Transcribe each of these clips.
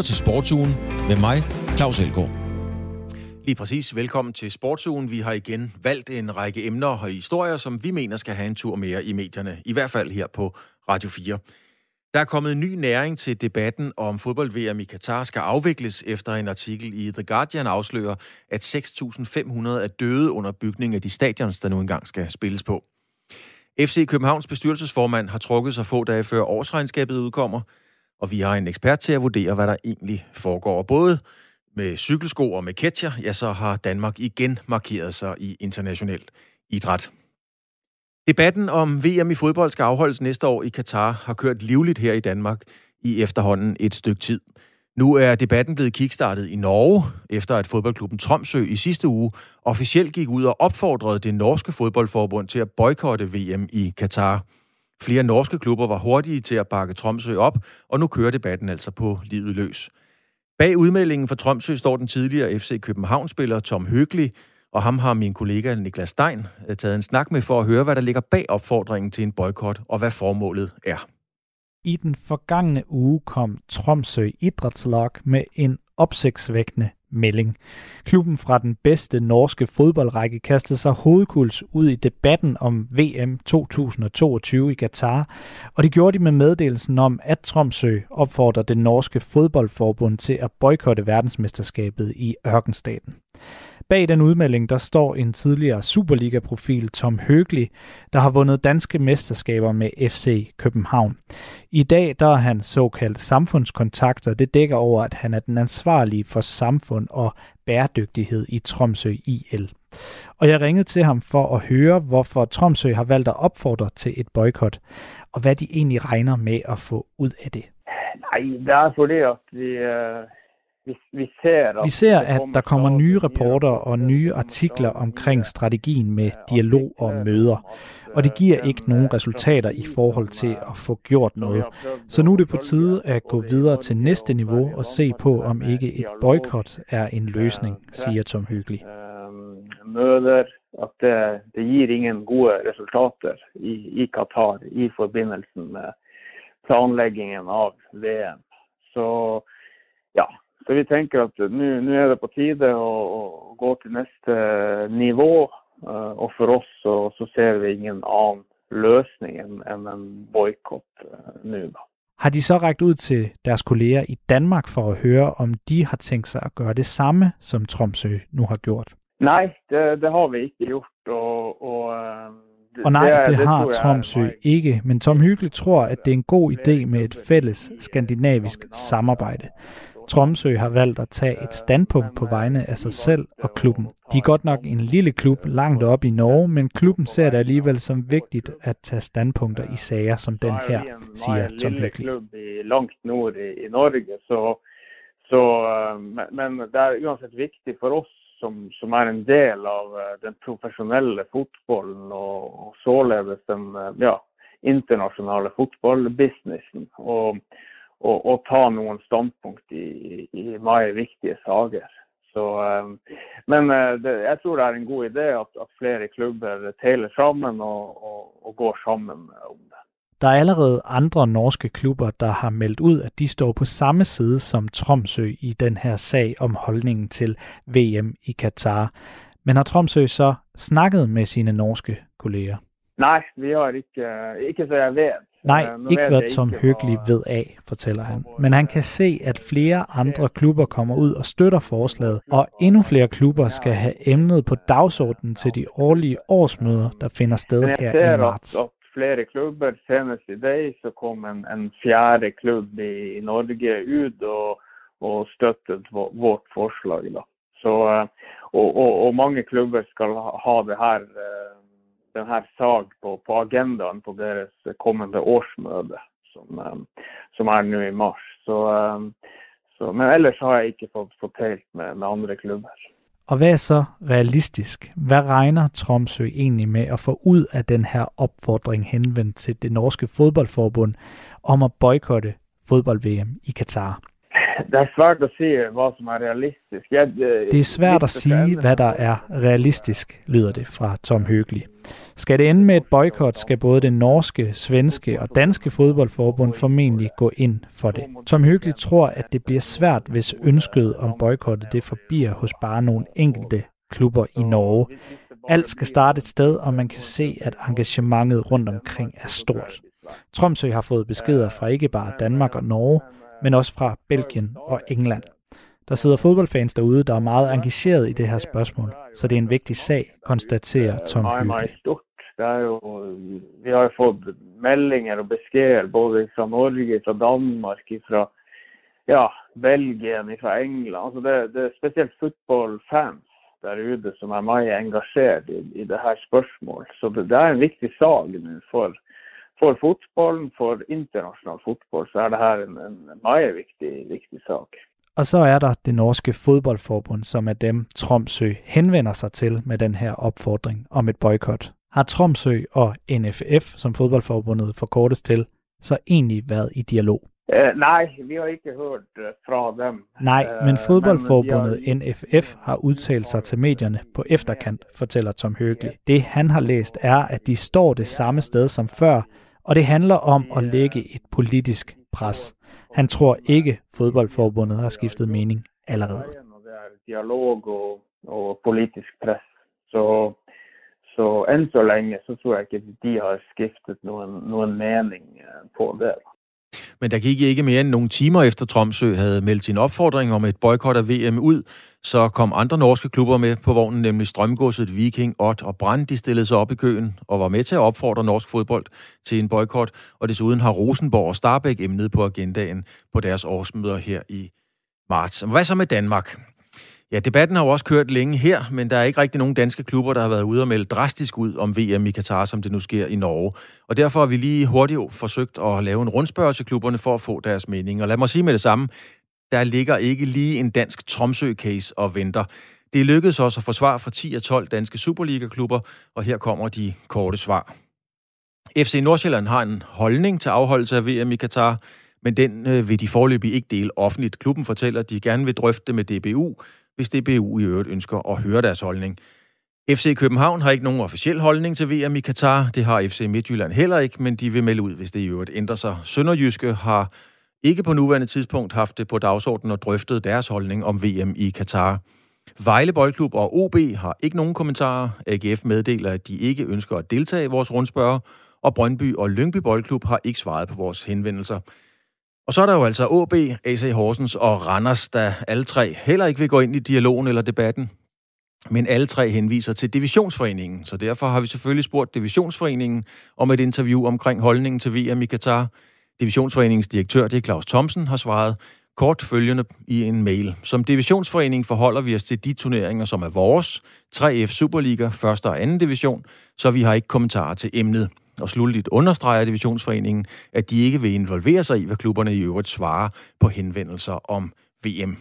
lytter til Sportsugen med mig, Claus Elgaard. Lige præcis. Velkommen til Sportsugen. Vi har igen valgt en række emner og historier, som vi mener skal have en tur mere i medierne. I hvert fald her på Radio 4. Der er kommet ny næring til debatten om fodbold-VM i Katar skal afvikles efter en artikel i The Guardian afslører, at 6.500 er døde under bygning af de stadions, der nu engang skal spilles på. FC Københavns bestyrelsesformand har trukket sig få dage før årsregnskabet udkommer, og vi har en ekspert til at vurdere, hvad der egentlig foregår. Både med cykelsko og med ketcher, ja, så har Danmark igen markeret sig i international idræt. Debatten om VM i fodbold skal afholdes næste år i Katar har kørt livligt her i Danmark i efterhånden et stykke tid. Nu er debatten blevet kickstartet i Norge, efter at fodboldklubben Tromsø i sidste uge officielt gik ud og opfordrede det norske fodboldforbund til at boykotte VM i Katar. Flere norske klubber var hurtige til at bakke Tromsø op, og nu kører debatten altså på livet løs. Bag udmeldingen for Tromsø står den tidligere FC København-spiller Tom Høgli, og ham har min kollega Niklas Stein øh, taget en snak med for at høre, hvad der ligger bag opfordringen til en boykot, og hvad formålet er. I den forgangne uge kom Tromsø Idrætslag med en opsigtsvækkende melding. Klubben fra den bedste norske fodboldrække kastede sig hovedkuls ud i debatten om VM 2022 i Qatar, og det gjorde de med meddelelsen om, at Tromsø opfordrer det norske fodboldforbund til at boykotte verdensmesterskabet i ørkenstaten. Bag den udmelding, der står en tidligere Superliga-profil, Tom Høgli, der har vundet danske mesterskaber med FC København. I dag der er han såkaldt samfundskontakter. Det dækker over, at han er den ansvarlige for samfund og bæredygtighed i Tromsø IL. Og jeg ringede til ham for at høre, hvorfor Tromsø har valgt at opfordre til et boykot, og hvad de egentlig regner med at få ud af det. Nej, det er fordi, at vi, vi, vi ser, at, vi ser, at der kommer nye rapporter og nye artikler omkring strategien med dialog og møder, og det giver ikke nogen resultater i forhold til at få gjort noget. Så nu er det på tide at gå videre til næste niveau og se på, om ikke et boykot er en løsning, siger Tom Hyggelig. Møder, at det, det giver ingen gode resultater i, i Qatar i forbindelsen med planlæggingen av VM. Så ja, så vi tenker at nå er det på tide å gå til neste nivå. Uh, og for oss så, så, ser vi ingen annen løsning enn en, en boikott uh, nå, da. Har de så rækket ud til deres kolleger i Danmark for at høre, om de har tænkt sig at gøre det samme, som Tromsø nu har gjort? Nej, det, det har vi ikke gjort. Og, og, uh, det, og nej, det, det, det har det Tromsø ikke, men Tom Hyggelig tror, at det er en god idé med et fælles skandinavisk samarbejde. Tromsø har valgt at tage et standpunkt på vegne af sig selv og klubben. De er godt nok en lille klub langt op i Norge, men klubben ser det alligevel som vigtigt at tage standpunkter i sager som den her, siger Tom Høgli. langt nord i Norge, så, så, øh, men det er uansett vigtigt for os som, som er en del av øh, den professionelle fotbollen og, og således den øh, ja, internationale fotballbusinessen. Og, og, og ta noen standpunkt i, i mange viktige saker. Så, um, men uh, det, jeg tror det er en god idé at, at flere klubber taler sammen og, og, og går sammen om det. Der er allerede andre norske klubber, der har meldt ud, at de står på samme side som Tromsø i den her sag om holdningen til VM i Katar. Men har Tromsø så snakket med sine norske kolleger? Nej, vi har ikke, ikke så jeg ved. Nej, ikke hvad Tom Høgli ved af, fortæller han. Men han kan se, at flere andre klubber kommer ud og støtter forslaget, og endnu flere klubber skal have emnet på dagsordenen til de årlige årsmøder, der finder sted her i marts. flere klubber, senest i dag, så kom en, en fjerde klub i, Norge ud og, og støttet vårt forslag. Da. Så, øh, og, og, og mange klubber skal ha det her den här sak på, på agendan på deras kommande årsmöte som, ehm, som är nu i mars. Så, ehm, så, men ellers har jeg ikke fått, fått talt med, med andre klubber. Og hvad er så realistisk? Hvad regner Tromsø egentlig med at få ud af den her opfordring henvendt til det norske fodboldforbund om at boykotte fodbold-VM i Katar? Det er svært at se, hvad som er realistisk. Jeg, det er svært at sige, hvad der er realistisk, lyder det fra Tom Høgli. Skal det ende med et boykot, skal både det norske, svenske og danske fodboldforbund formentlig gå ind for det. Tom Høgli tror, at det bliver svært, hvis ønsket om boykottet det forbier hos bare nogle enkelte klubber i Norge. Alt skal starte et sted, og man kan se, at engagementet rundt omkring er stort. Tromsø har fået beskeder fra ikke bare Danmark og Norge, men også fra Belgien og England. Der sidder fodboldfans derude, der er meget engageret i det her spørgsmål, så det er en vigtig sag, konstaterer Tom Hyggelig. Det er jo, vi har jo fået meldinger og beskeder både fra Norge, fra Danmark, fra ja, Belgien, fra England. Altså det, det er specielt fotballfans der ute som er meget engageret i, i det her spørgsmål. Så det, det er en vigtig sag nu for for fotballen, for international fotboll, så er det her en, en meget vigtig, vigtig sak. Og så er der det norske fodboldforbund, som er dem, Tromsø henvender sig til med den her opfordring om et boykot. Har Tromsø og NFF, som fodboldforbundet forkortes til, så egentlig været i dialog? Uh, nej, vi har ikke hørt uh, fra dem. Nej, men uh, fodboldforbundet men har... NFF har udtalt sig til medierne på efterkant, fortæller Tom Høgli. Det han har læst er, at de står det samme sted som før, og det handler om at lægge et politisk pres. Han tror ikke, fodboldforbundet har skiftet mening allerede. Det er dialog og, og politisk pres. Så, så enn så længe, så tror jeg ikke, at de har skiftet nogen, nogen mening øh, på det. Men der gik ikke mere end nogle timer efter Tromsø havde meldt sin opfordring om et boykot af VM ud, så kom andre norske klubber med på vognen, nemlig Strømgodset, Viking, Ott og Brand. De stillede sig op i køen og var med til at opfordre norsk fodbold til en boykot, og desuden har Rosenborg og Starbæk emnet på agendaen på deres årsmøder her i marts. Hvad så med Danmark? Ja, debatten har jo også kørt længe her, men der er ikke rigtig nogen danske klubber, der har været ude og melde drastisk ud om VM i Katar, som det nu sker i Norge. Og derfor har vi lige hurtigt forsøgt at lave en rundspørg til klubberne for at få deres mening. Og lad mig sige med det samme, der ligger ikke lige en dansk Tromsø-case og venter. Det lykkedes også at få svar fra 10 af 12 danske Superliga-klubber, og her kommer de korte svar. FC Nordsjælland har en holdning til afholdelse af VM i Katar, men den øh, vil de forløbig ikke dele offentligt. Klubben fortæller, at de gerne vil drøfte det med DBU, hvis DBU i øvrigt ønsker at høre deres holdning. FC København har ikke nogen officiel holdning til VM i Katar. Det har FC Midtjylland heller ikke, men de vil melde ud, hvis det i øvrigt ændrer sig. Sønderjyske har ikke på nuværende tidspunkt haft det på dagsordenen og drøftet deres holdning om VM i Katar. Vejle Boldklub og OB har ikke nogen kommentarer. AGF meddeler, at de ikke ønsker at deltage i vores rundspørger, og Brøndby og Lyngby Boldklub har ikke svaret på vores henvendelser. Og så er der jo altså OB, AC Horsens og Randers, der alle tre heller ikke vil gå ind i dialogen eller debatten. Men alle tre henviser til Divisionsforeningen, så derfor har vi selvfølgelig spurgt Divisionsforeningen om et interview omkring holdningen til VM i Katar. Divisionsforeningens direktør, det er Claus Thomsen, har svaret kort følgende i en mail. Som divisionsforening forholder vi os til de turneringer, som er vores, 3F Superliga, 1. og 2. division, så vi har ikke kommentarer til emnet. Og slutligt understreger Divisionsforeningen, at de ikke vil involvere sig i, hvad klubberne i øvrigt svarer på henvendelser om VM.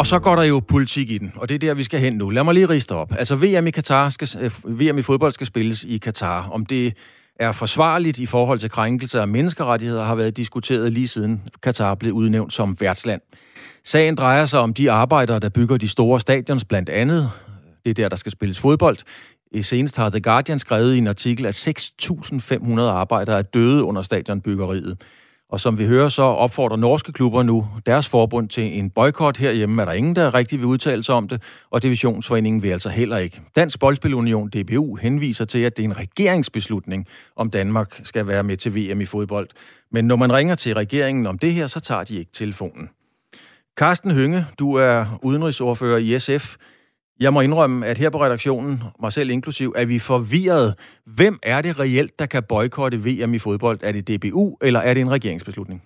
Og så går der jo politik i den, og det er der, vi skal hen nu. Lad mig lige riste op. Altså VM i, Katar skal, øh, VM i fodbold skal spilles i Katar. Om det er forsvarligt i forhold til krænkelse af menneskerettigheder, har været diskuteret lige siden Katar blev udnævnt som værtsland. Sagen drejer sig om de arbejdere, der bygger de store stadions blandt andet. Det er der, der skal spilles fodbold. I senest har The Guardian skrevet i en artikel, at 6.500 arbejdere er døde under stadionbyggeriet. Og som vi hører, så opfordrer norske klubber nu deres forbund til en boykot herhjemme. Er der ingen, der rigtig vil udtale sig om det, og Divisionsforeningen vil altså heller ikke. Dansk Boldspilunion, DBU, henviser til, at det er en regeringsbeslutning, om Danmark skal være med til VM i fodbold. Men når man ringer til regeringen om det her, så tager de ikke telefonen. Carsten Hynge, du er udenrigsordfører i SF. Jeg må indrømme, at her på redaktionen, mig selv inklusiv, er vi forvirret. Hvem er det reelt, der kan boykotte VM i fodbold? Er det DBU, eller er det en regeringsbeslutning?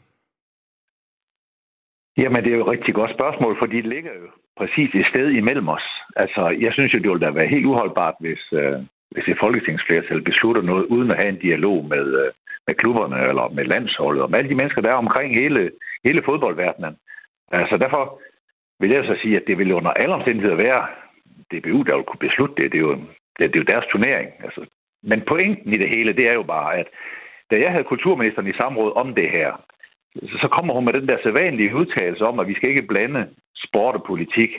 Jamen, det er jo et rigtig godt spørgsmål, fordi det ligger jo præcis et sted imellem os. Altså, jeg synes jo, det ville da være helt uholdbart, hvis, øh, hvis et folketingsflertal beslutter noget, uden at have en dialog med, øh, med klubberne, eller med landsholdet, og med alle de mennesker, der er omkring hele, hele fodboldverdenen. Altså, derfor vil jeg så sige, at det vil under alle omstændigheder være DBU, der vil kunne beslutte det. Det er jo, det, det er jo deres turnering. Altså. Men pointen i det hele, det er jo bare, at da jeg havde kulturministeren i samråd om det her, så kommer hun med den der sædvanlige udtalelse om, at vi skal ikke blande sport og politik.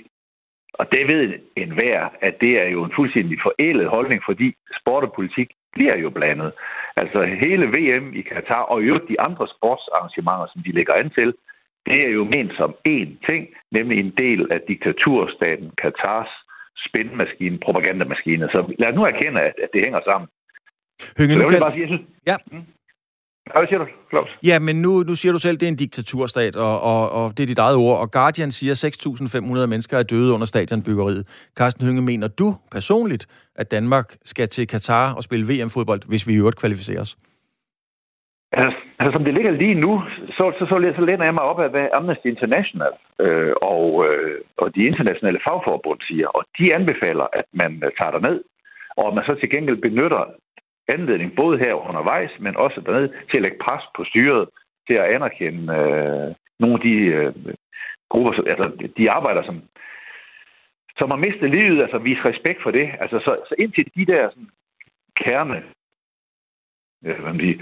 Og det ved enhver, at det er jo en fuldstændig forældet holdning, fordi sport og politik bliver jo blandet. Altså hele VM i Katar og i øvrigt de andre sportsarrangementer, som de lægger an til, det er jo ment som én ting, nemlig en del af diktaturstaten Katars spændmaskine, propagandamaskine. Så lad os nu erkende, at, at det hænger sammen. Hønge, Så nu kan... bare sige, jeg synes... Ja. Mm. Hvad siger du, Claus? Ja, men nu, nu siger du selv, at det er en diktaturstat, og, og, og det er dit eget ord. Og Guardian siger, at 6.500 mennesker er døde under stadionbyggeriet. Carsten Hønge, mener du personligt, at Danmark skal til Katar og spille VM-fodbold, hvis vi i øvrigt kvalificerer os? Altså, altså, som det ligger lige nu, så, så, så, så læner jeg mig op af, hvad Amnesty International øh, og, øh, og de internationale fagforbund siger. Og de anbefaler, at man øh, tager ned, og at man så til gengæld benytter anledning, både her undervejs, men også dernede, til at lægge pres på styret, til at anerkende øh, nogle af de øh, grupper, som- altså de arbejder, som, som har mistet livet, altså vise respekt for det. Altså, så, så indtil de der sådan, kerne øh, hvad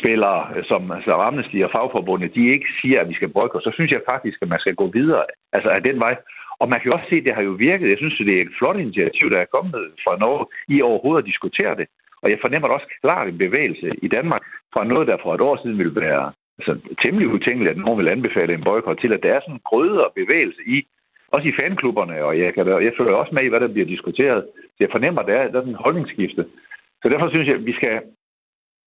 spillere, øh, som altså Amnesty og fagforbundet, de ikke siger, at vi skal boykotte, så synes jeg faktisk, at man skal gå videre altså af den vej. Og man kan jo også se, at det har jo virket. Jeg synes, at det er et flot initiativ, der er kommet fra Norge i overhovedet at diskutere det. Og jeg fornemmer også klart en bevægelse i Danmark fra noget, der for et år siden ville være altså, temmelig utænkeligt, at nogen vil anbefale en boykot til, at der er sådan en grødere bevægelse i, også i fanklubberne, og jeg, kan, da- jeg følger også med i, hvad der bliver diskuteret. Så jeg fornemmer, at der er, der er sådan en holdningsskifte. Så derfor synes jeg, at vi skal,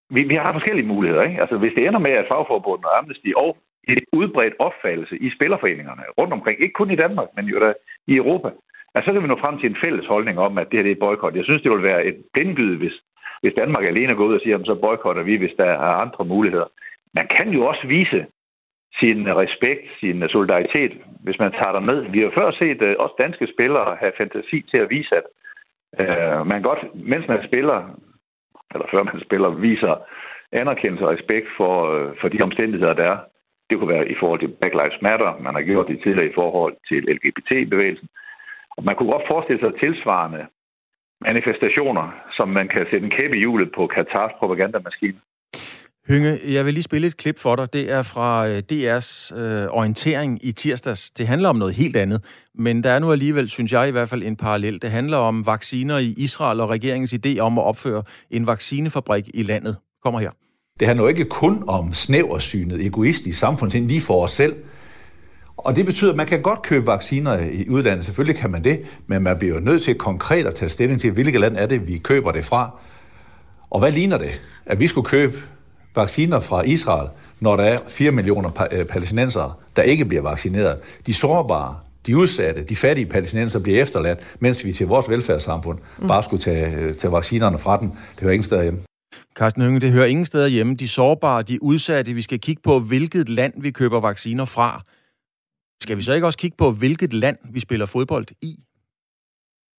vi, vi har forskellige muligheder. Ikke? Altså, hvis det ender med, at fagforbundet og Amnesty og et udbredt opfattelse i spillerforeningerne rundt omkring, ikke kun i Danmark, men jo der i Europa, altså, så kan vi nå frem til en fælles holdning om, at det her det er et boykot. Jeg synes, det vil være et blindgyde, hvis, hvis Danmark alene går ud og siger, at så boykotter vi, hvis der er andre muligheder. Man kan jo også vise sin respekt, sin solidaritet, hvis man tager med. Vi har før set uh, også danske spillere have fantasi til at vise, at uh, man godt, mens man spiller, eller før man spiller, viser anerkendelse og respekt for, øh, for de omstændigheder, der er. Det kunne være i forhold til Black Lives Matter, man har gjort det tidligere i forhold til LGBT-bevægelsen. Og man kunne godt forestille sig tilsvarende manifestationer, som man kan sætte en kæppe i hjulet på Katars propagandamaskine. Hynge, jeg vil lige spille et klip for dig. Det er fra øh, DR's øh, orientering i tirsdags. Det handler om noget helt andet, men der er nu alligevel, synes jeg i hvert fald, en parallel. Det handler om vacciner i Israel og regeringens idé om at opføre en vaccinefabrik i landet. Kommer her. Det handler jo ikke kun om snæversynet, egoistisk samfundsind lige for os selv. Og det betyder, at man kan godt købe vacciner i udlandet. Selvfølgelig kan man det, men man bliver jo nødt til konkret at tage stilling til, hvilket land er det, vi køber det fra. Og hvad ligner det? At vi skulle købe vacciner fra Israel, når der er 4 millioner pa- øh, palæstinensere, der ikke bliver vaccineret. De sårbare, de udsatte, de fattige palæstinenser bliver efterladt, mens vi til vores velfærdssamfund mm. bare skulle tage, øh, tage vaccinerne fra dem. Det hører ingen steder hjemme. Carsten Hønge, det hører ingen steder hjemme. De sårbare, de udsatte, vi skal kigge på, hvilket land vi køber vacciner fra. Skal vi så ikke også kigge på, hvilket land vi spiller fodbold i?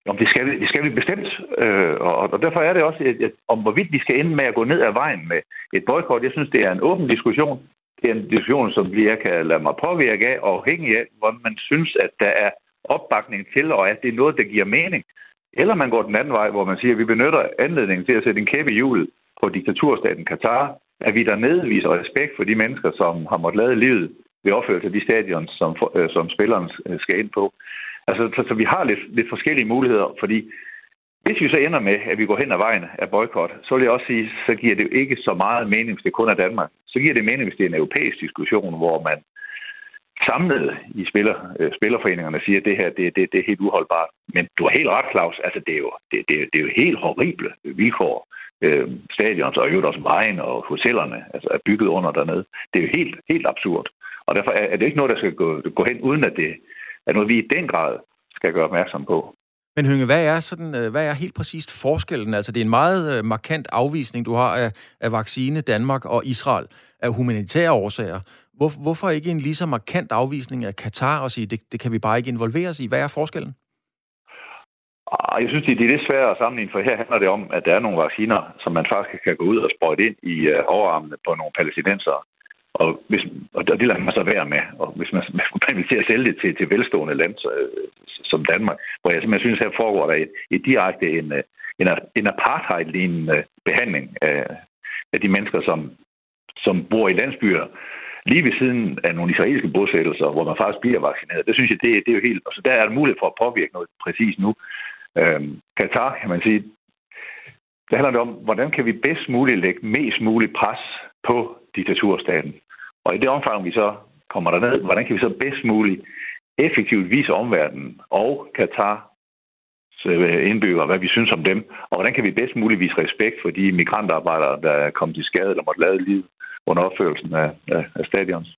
Om det skal vi, det skal vi bestemt, øh, og, og derfor er det også, at, at, om hvorvidt vi skal ende med at gå ned ad vejen med et boykot. Jeg synes, det er en åben diskussion. Det er en diskussion, som jeg kan lade mig påvirke af, og afhængig af, hvor man synes, at der er opbakning til, og at det er noget, der giver mening. Eller man går den anden vej, hvor man siger, at vi benytter anledningen til at sætte en kæppe i hjulet på diktaturstaten Katar, at vi dernede viser respekt for de mennesker, som har måttet lade livet ved opførelse af de stadion, som, øh, som spilleren øh, skal ind på. Altså, så, så vi har lidt, lidt forskellige muligheder, fordi hvis vi så ender med, at vi går hen ad vejen af boykot, så vil jeg også sige, så giver det jo ikke så meget mening, hvis det kun er Danmark. Så giver det mening, hvis det er en europæisk diskussion, hvor man samlet i spiller, øh, spillerforeningerne siger, at det her det, det, det er helt uholdbart. Men du har helt ret, Claus. Altså, det er jo, det, det, det er jo helt horrible vilkår. Øh, stadions og i øvrigt også vejen og hotellerne altså, er bygget under dernede. Det er jo helt, helt absurd. Og derfor er, er det ikke noget, der skal gå, gå hen, uden at det er noget, vi i den grad skal gøre opmærksom på. Men Hønge, hvad er, sådan, øh, hvad er helt præcist forskellen? Altså, det er en meget øh, markant afvisning, du har af, af vaccine Danmark og Israel af humanitære årsager. Hvor, hvorfor ikke en lige så markant afvisning af Katar og sige, det, det kan vi bare ikke involvere os i? Hvad er forskellen? Ah, Jeg synes, det er lidt svært at sammenligne, for her handler det om, at der er nogle vacciner, som man faktisk kan gå ud og sprøjte ind i uh, overarmene på nogle palæstinensere. Og, hvis, og det lader man så være med. Og hvis man, man vil til at sælge det til, til velstående land så, øh, som Danmark, hvor jeg simpelthen synes, her foregår der et, et direkte en, øh, en, en apartheid-lignende øh, behandling af, af de mennesker, som, som bor i landsbyer, lige ved siden af nogle israelske bosættelser, hvor man faktisk bliver vaccineret. Det synes jeg, det, det er jo helt... Altså, der er det mulighed for at påvirke noget præcis nu. Øhm, Katar, kan man sige, det handler det om, hvordan kan vi bedst muligt lægge mest muligt pres på diktaturstaten. Og i det omfang, vi så kommer derned, hvordan kan vi så bedst muligt effektivt vise omverdenen og Katar øh, indbyggere, hvad vi synes om dem, og hvordan kan vi bedst muligt vise respekt for de migrantarbejdere, der er kommet til skade eller måtte lade livet under opførelsen af, af, af stadions.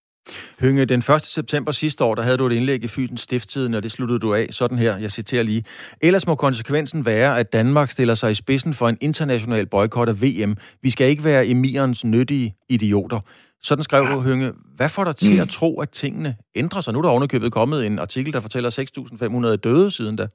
Hynge, den 1. september sidste år, der havde du et indlæg i Fyns Stifttiden, og det sluttede du af sådan her, jeg citerer lige. Ellers må konsekvensen være, at Danmark stiller sig i spidsen for en international boykot af VM. Vi skal ikke være emirens nyttige idioter. Sådan skrev ja. du, Hynge. Hvad får dig til mm. at tro, at tingene ændrer sig? Nu er der ovenikøbet kommet en artikel, der fortæller 6.500 døde siden da.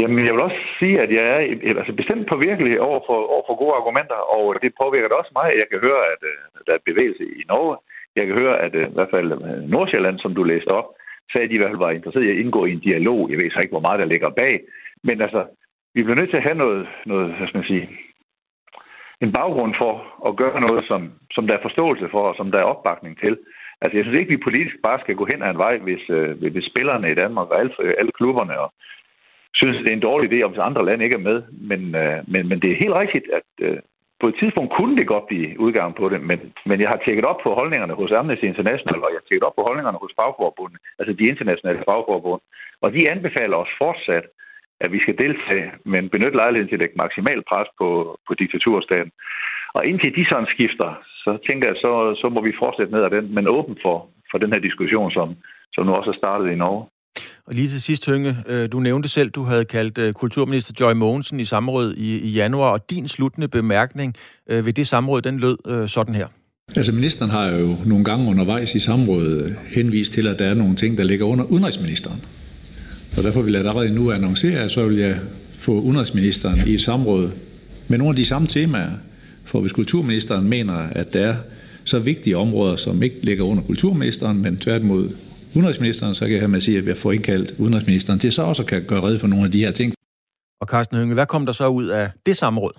Jamen, jeg vil også sige, at jeg er altså bestemt påvirkelig over for, over for gode argumenter, og det påvirker det også mig. Jeg kan høre, at uh, der er bevægelse i Norge. Jeg kan høre, at uh, i hvert fald uh, Nordsjælland, som du læste op, sagde, at de i hvert fald var interesseret i at indgå i en dialog. Jeg ved så ikke, hvor meget der ligger bag. Men altså, vi bliver nødt til at have noget, noget hvad skal man sige, en baggrund for at gøre noget, som, som der er forståelse for, og som der er opbakning til. Altså, jeg synes ikke, vi politisk bare skal gå hen ad en vej, hvis, øh, hvis spillerne i Danmark og alle, øh, alle klubberne og synes, det er en dårlig idé, om andre lande ikke er med. Men, øh, men, men det er helt rigtigt, at øh, på et tidspunkt kunne det godt blive udgang på det, men, men jeg har tjekket op på holdningerne hos Amnesty International, og jeg har tjekket op på holdningerne hos fagforbundet, altså de internationale fagforbund, og de anbefaler os fortsat, at vi skal deltage, men benytte lejligheden til at lægge maksimal pres på, på diktaturstaten. Og indtil de sådan skifter, så tænker jeg, så, så må vi fortsætte ned ad den, men åben for, for den her diskussion, som, som nu også er startet i Norge. Og lige til sidst, Hønge, øh, du nævnte selv, du havde kaldt øh, kulturminister Joy Mogensen i samråd i, i januar, og din sluttende bemærkning øh, ved det samråd, den lød sådan her. Altså ministeren har jo nogle gange undervejs i samrådet henvist til, at der er nogle ting, der ligger under udenrigsministeren. Og derfor vil jeg allerede nu annoncere, at så vil jeg få udenrigsministeren i et samråd med nogle af de samme temaer. For hvis kulturministeren mener, at der er så vigtige områder, som ikke ligger under kulturministeren, men tværtimod udenrigsministeren, så kan jeg have med at sige, at jeg får indkaldt udenrigsministeren til så også kan gøre red for nogle af de her ting. Og Carsten Hønge, hvad kom der så ud af det samråd?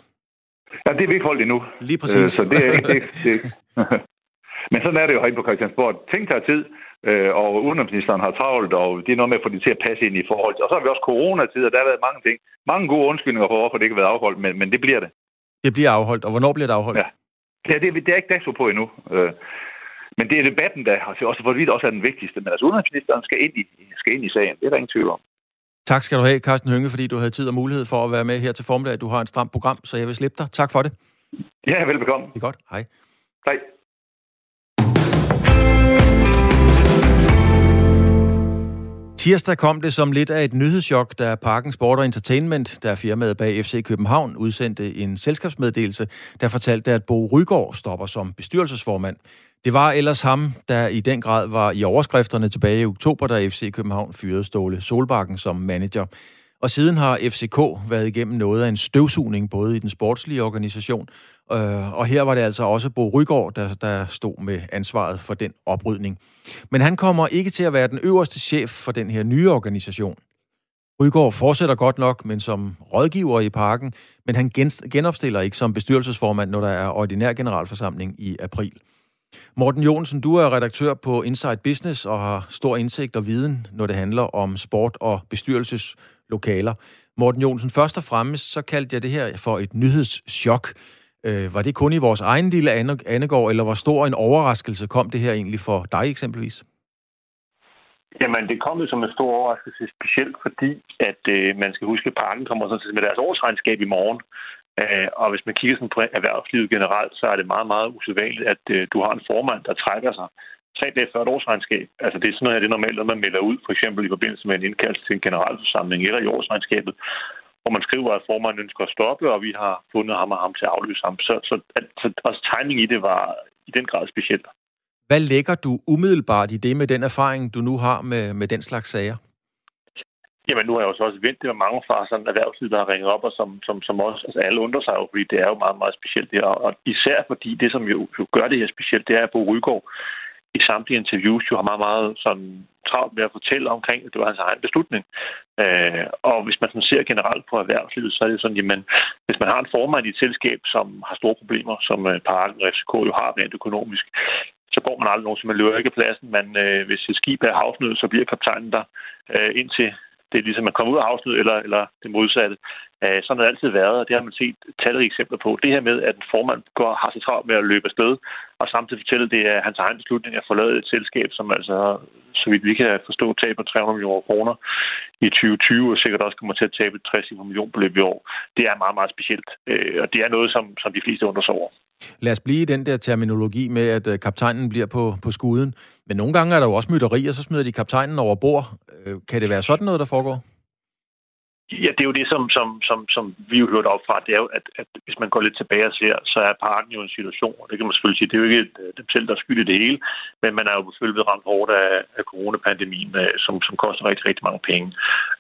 Ja, det er vi ikke holdt endnu. Lige præcis. Øh, så det er ikke... Det, det. Men sådan er det jo herinde på Christiansborg. Ting tager tid, øh, og udenrigsministeren har travlt, og det er noget med at få det til at passe ind i forhold til. Og så har vi også coronatid, og der har været mange ting. Mange gode undskyldninger for, hvorfor det ikke har været afholdt, men, men det bliver det. Det bliver afholdt, og hvornår bliver det afholdt? Ja. Det, er, det, det er ikke dato på endnu. Øh, men det er debatten, der også for vidt også er den vigtigste. Men altså udenrigsministeren skal ind, i, skal ind i sagen. Det er der ingen tvivl om. Tak skal du have, Carsten Hønge, fordi du havde tid og mulighed for at være med her til formiddag. Du har et stramt program, så jeg vil slippe dig. Tak for det. Ja, velbekomme. Det er godt. Hej. Hej. Tirsdag kom det som lidt af et nyhedschok, da Parken Sport Entertainment, der er firmaet bag FC København, udsendte en selskabsmeddelelse, der fortalte, at Bo Rygaard stopper som bestyrelsesformand. Det var ellers ham, der i den grad var i overskrifterne tilbage i oktober, da FC København fyrede Ståle Solbakken som manager. Og siden har FCK været igennem noget af en støvsugning, både i den sportslige organisation, øh, og her var det altså også Bo Rygaard, der, der stod med ansvaret for den oprydning. Men han kommer ikke til at være den øverste chef for den her nye organisation. Rygaard fortsætter godt nok, men som rådgiver i parken, men han genopstiller ikke som bestyrelsesformand, når der er ordinær generalforsamling i april. Morten Jonsen, du er redaktør på Inside Business og har stor indsigt og viden, når det handler om sport og bestyrelseslokaler. Morten Jonsen, først og fremmest så kaldte jeg det her for et nyhedschok. Øh, var det kun i vores egen lille Annegård, eller hvor stor en overraskelse kom det her egentlig for dig eksempelvis? Jamen, det kom jo som en stor overraskelse, specielt fordi, at øh, man skal huske, at parken kommer sådan med deres årsregnskab i morgen. Øh, og hvis man kigger sådan på erhvervslivet generelt, så er det meget, meget usædvanligt, at øh, du har en formand, der trækker sig tre dage før et årsregnskab. Altså det er sådan noget, det er normalt, at man melder ud, for eksempel i forbindelse med en indkaldelse til en generalforsamling eller i årsregnskabet, hvor man skriver, at formanden ønsker at stoppe, og vi har fundet ham og ham til at afløse ham. Så, så, så også timing i det var i den grad specielt. Hvad lægger du umiddelbart i det med den erfaring, du nu har med, med den slags sager? Jamen, nu har jeg jo så også ventet med mange fra sådan erhvervsliv, der har ringet op, og som, som, som også, altså alle undrer sig jo, fordi det er jo meget, meget specielt det her. Og især fordi det, som jo, jo gør det her specielt, det er, at Bo Rygaard i samtlige interviews jo har meget, meget sådan travlt med at fortælle omkring, at det var hans egen beslutning. Øh, og hvis man sådan ser generelt på erhvervslivet, så er det sådan, jamen, hvis man har en formand i et selskab, som har store problemer, som øh, Parken og FCK jo har rent økonomisk, så går man aldrig nogen, som man løber ikke pladsen, men øh, hvis et skib er havsnød, så bliver kaptajnen der øh, indtil det er ligesom at kommer ud af havsnød, eller, eller det modsatte. Øh, sådan har det altid været, og det har man set talrige eksempler på. Det her med, at en formand går, har så travlt med at løbe afsted, og samtidig fortæller det at hans egen beslutning at forlade et selskab, som altså, så vidt vi kan forstå, taber 300 millioner kroner i 2020, og sikkert også kommer til at tabe 60 millioner beløb i år. Det er meget, meget specielt, øh, og det er noget, som, som de fleste undrer sig over. Lad os blive i den der terminologi med, at øh, kaptajnen bliver på, på skuden. Men nogle gange er der jo også mytteri, og så smider de kaptajnen over bord. Øh, kan det være sådan noget, der foregår? Ja, det er jo det, som, som, som, som vi jo hørte op fra. Det er jo, at, at hvis man går lidt tilbage og ser, så er parken jo en situation, og det kan man selvfølgelig sige, det er jo ikke øh, dem selv, der er skyld i det hele, men man er jo selvfølgelig blevet ramt hårdt af, af coronapandemien, øh, som, som koster rigtig, rigtig mange penge.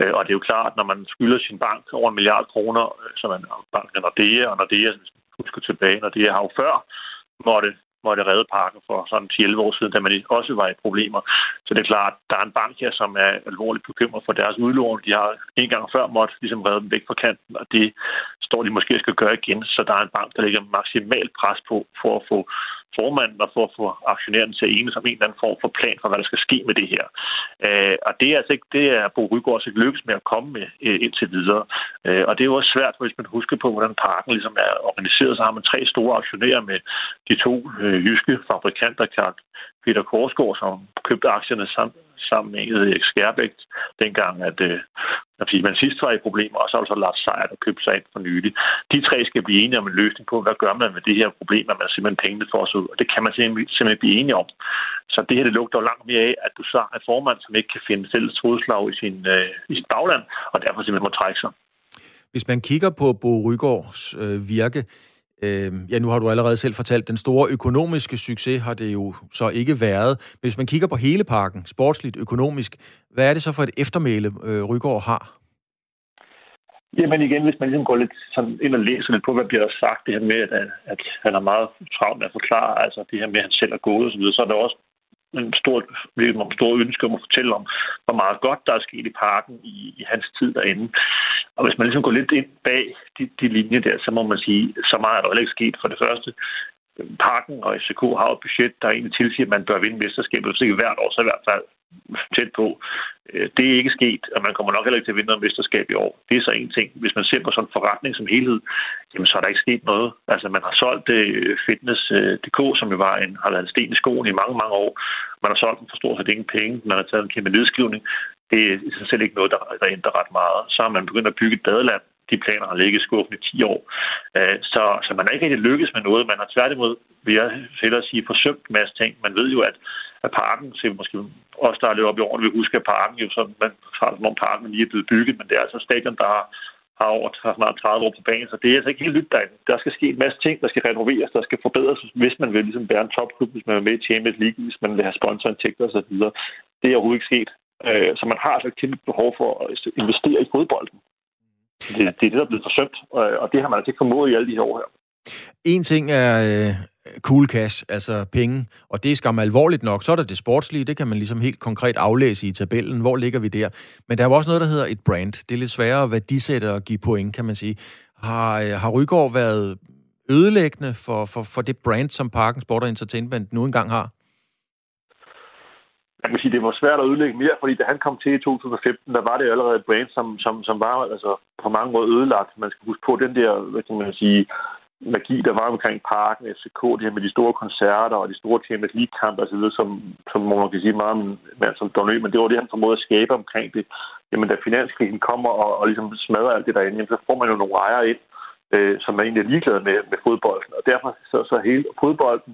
Øh, og det er jo klart, når man skylder sin bank over en milliard kroner, som man banken Nordea, og Nordea, hvis man husker tilbage, når det har jo før måtte måtte redde parken for sådan 11 år siden, da man også var i problemer. Så det er klart, der er en bank her, som er alvorligt bekymret for deres udlån. De har en gang før måtte ligesom redde dem væk fra kanten, og det står de måske skal gøre igen. Så der er en bank, der ligger maksimalt pres på for at få formanden og for at få aktionærerne til at enes om en eller anden form for plan for, hvad der skal ske med det her. Øh, og det er altså ikke, det er Bo Rygaard altså ikke lykkes med at komme med øh, indtil videre. Øh, og det er jo også svært, hvis man husker på, hvordan parken ligesom er organiseret. Så har man tre store aktionærer med de to øh, jyske fabrikanter, Peter Korsgaard, som købte aktierne sammen, sammen med Erik Skærbæk, dengang, at, øh, fordi man sidst var i problemer, og så har så Lars Seier, der købte sig ind for nylig. De tre skal blive enige om en løsning på, hvad gør man med det her problem, at man simpelthen pengene for os ud, og det kan man simpelthen blive enige om. Så det her, det lugter jo langt mere af, at du så er formand, som ikke kan finde fælles fodslag i sin, øh, i sin bagland, og derfor simpelthen må trække sig. Hvis man kigger på Bo Rygaards øh, virke, Øh, ja, nu har du allerede selv fortalt, den store økonomiske succes har det jo så ikke været. Men hvis man kigger på hele parken, sportsligt, økonomisk, hvad er det så for et eftermæle, øh, Rygaard har? Jamen igen, hvis man ligesom går lidt sådan ind og læser lidt på, hvad bliver der sagt, det her med, at, at han er meget travlt med at forklare, altså det her med, at han selv er gået og så videre, så er der også en stor, en stor ønske om at fortælle om, hvor meget godt der er sket i parken i, i hans tid derinde. Og hvis man ligesom går lidt ind bag de, de linjer der, så må man sige, så meget er der ikke sket. For det første, øhm, parken og FCK har et budget, der egentlig tilsiger, at man bør vinde mesterskabet, hvis ikke hvert år, så i hvert fald tæt på. Øh, det er ikke sket, og man kommer nok heller ikke til at vinde noget mesterskab i år. Det er så en ting. Hvis man ser på sådan en forretning som helhed, jamen, så er der ikke sket noget. Altså, man har solgt øh, Fitness.dk, øh, som jo var en, har været en sten i skoen i mange, mange år. Man har solgt den for stort set ingen penge. Man har taget en kæmpe nedskrivning. Det er i sig selv ikke noget, der, der ændrer ret meget. Så har man begyndt at bygge et badeland, de planer har ligget i skuffen i 10 år. Øh, så, så man har ikke rigtig lykkes med noget. Man har tværtimod, vil jeg hellere sige, forsømt en masse ting. Man ved jo, at, at parken, så måske også der er lidt op i årene, vi husker, at parken jo sådan, man tager som om parken lige er blevet bygget, men det er altså stadion, der har, har over snart 30 år på banen, så det er altså ikke helt nyt derinde. Der skal ske en masse ting, der skal renoveres, der skal forbedres, hvis man vil ligesom være en topklub, hvis man vil med i Champions League, hvis man vil have sponsorindtægter osv. Det er overhovedet ikke sket. Øh, så man har altså et kæmpe behov for at investere i fodbolden. Det, det er det, der er blevet forsømt, øh, og det har man altså ikke formået i alle de her år her. En ting er øh, cool cash, altså penge, og det er skam alvorligt nok. Så er der det sportslige, det kan man ligesom helt konkret aflæse i tabellen. Hvor ligger vi der? Men der er jo også noget, der hedder et brand. Det er lidt sværere at værdisætte og give point, kan man sige. Har, øh, har Rygaard været ødelæggende for, for, for det brand, som Parken Sport Entertainment nu engang har? Man kan sige, det var svært at ødelægge mere, fordi da han kom til i 2015, der var det allerede et brand, som, som, som var altså, på mange måder ødelagt. Man skal huske på den der, hvad kan man sige, magi, der var omkring parken, FCK, det her med de store koncerter og de store Champions League-kampe osv., som, som man kan sige meget med som Donø, men det var det, han formåede at skabe omkring det. Jamen, da finanskrisen kommer og, og ligesom smadrer alt det derinde, jamen, så får man jo nogle ejere ind, øh, som er egentlig ligeglade med, med fodbolden. Og derfor så, så hele fodbolden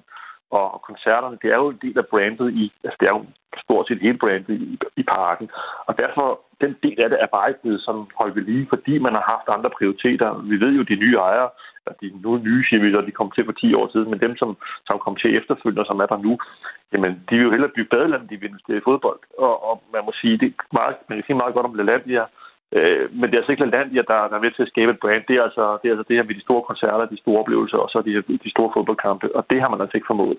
og koncerterne, det er jo en del af brandet i, altså det er jo stort set hele brandet i, i parken. Og derfor, den del af det er bare ikke blevet sådan holdt ved lige, fordi man har haft andre prioriteter. Vi ved jo, de nye ejere, at de nu nye, siger vi, de kom til for 10 år siden, men dem, som, som kom til efterfølgende, som er der nu, jamen, de vil jo hellere bygge badeland, de vil investere i fodbold. Og, og man må sige, det er meget, man kan sige meget godt om LaLandia, øh, men det er altså ikke LaLandia, der, der er ved til at skabe et brand. Det er, altså, det er altså det her med de store koncerter, de store oplevelser, og så de, de store fodboldkampe, og det har man altså ikke formået.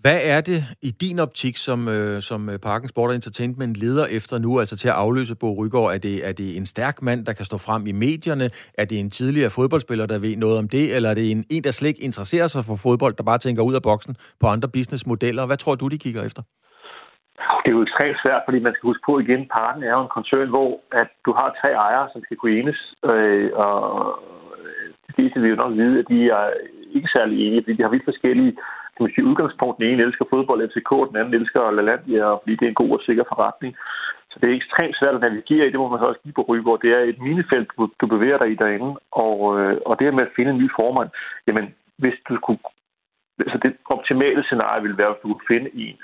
Hvad er det i din optik, som, øh, som øh, Parken Sport Entertainment leder efter nu, altså til at afløse Bo Rygaard? Er det, er det en stærk mand, der kan stå frem i medierne? Er det en tidligere fodboldspiller, der ved noget om det? Eller er det en, en der slet ikke interesserer sig for fodbold, der bare tænker ud af boksen på andre businessmodeller? Hvad tror du, de kigger efter? Det er jo ekstremt svært, fordi man skal huske på igen, parten er jo en koncern, hvor at du har tre ejere, som skal kunne enes, øh, og øh, de fleste vil jo nok vide, at de er ikke særlig enige, fordi de har vidt forskellige kan man sige, udgangspunkt. Den ene elsker fodbold, FCK, den anden elsker LaLandia, fordi det er en god og sikker forretning. Så det er ekstremt svært at navigere i, det må man så også give på Rygaard. Det er et minefelt, du, bevæger dig i derinde, og, øh, og det med at finde en ny formand, jamen hvis du kunne altså det optimale scenarie ville være, at du kunne finde en,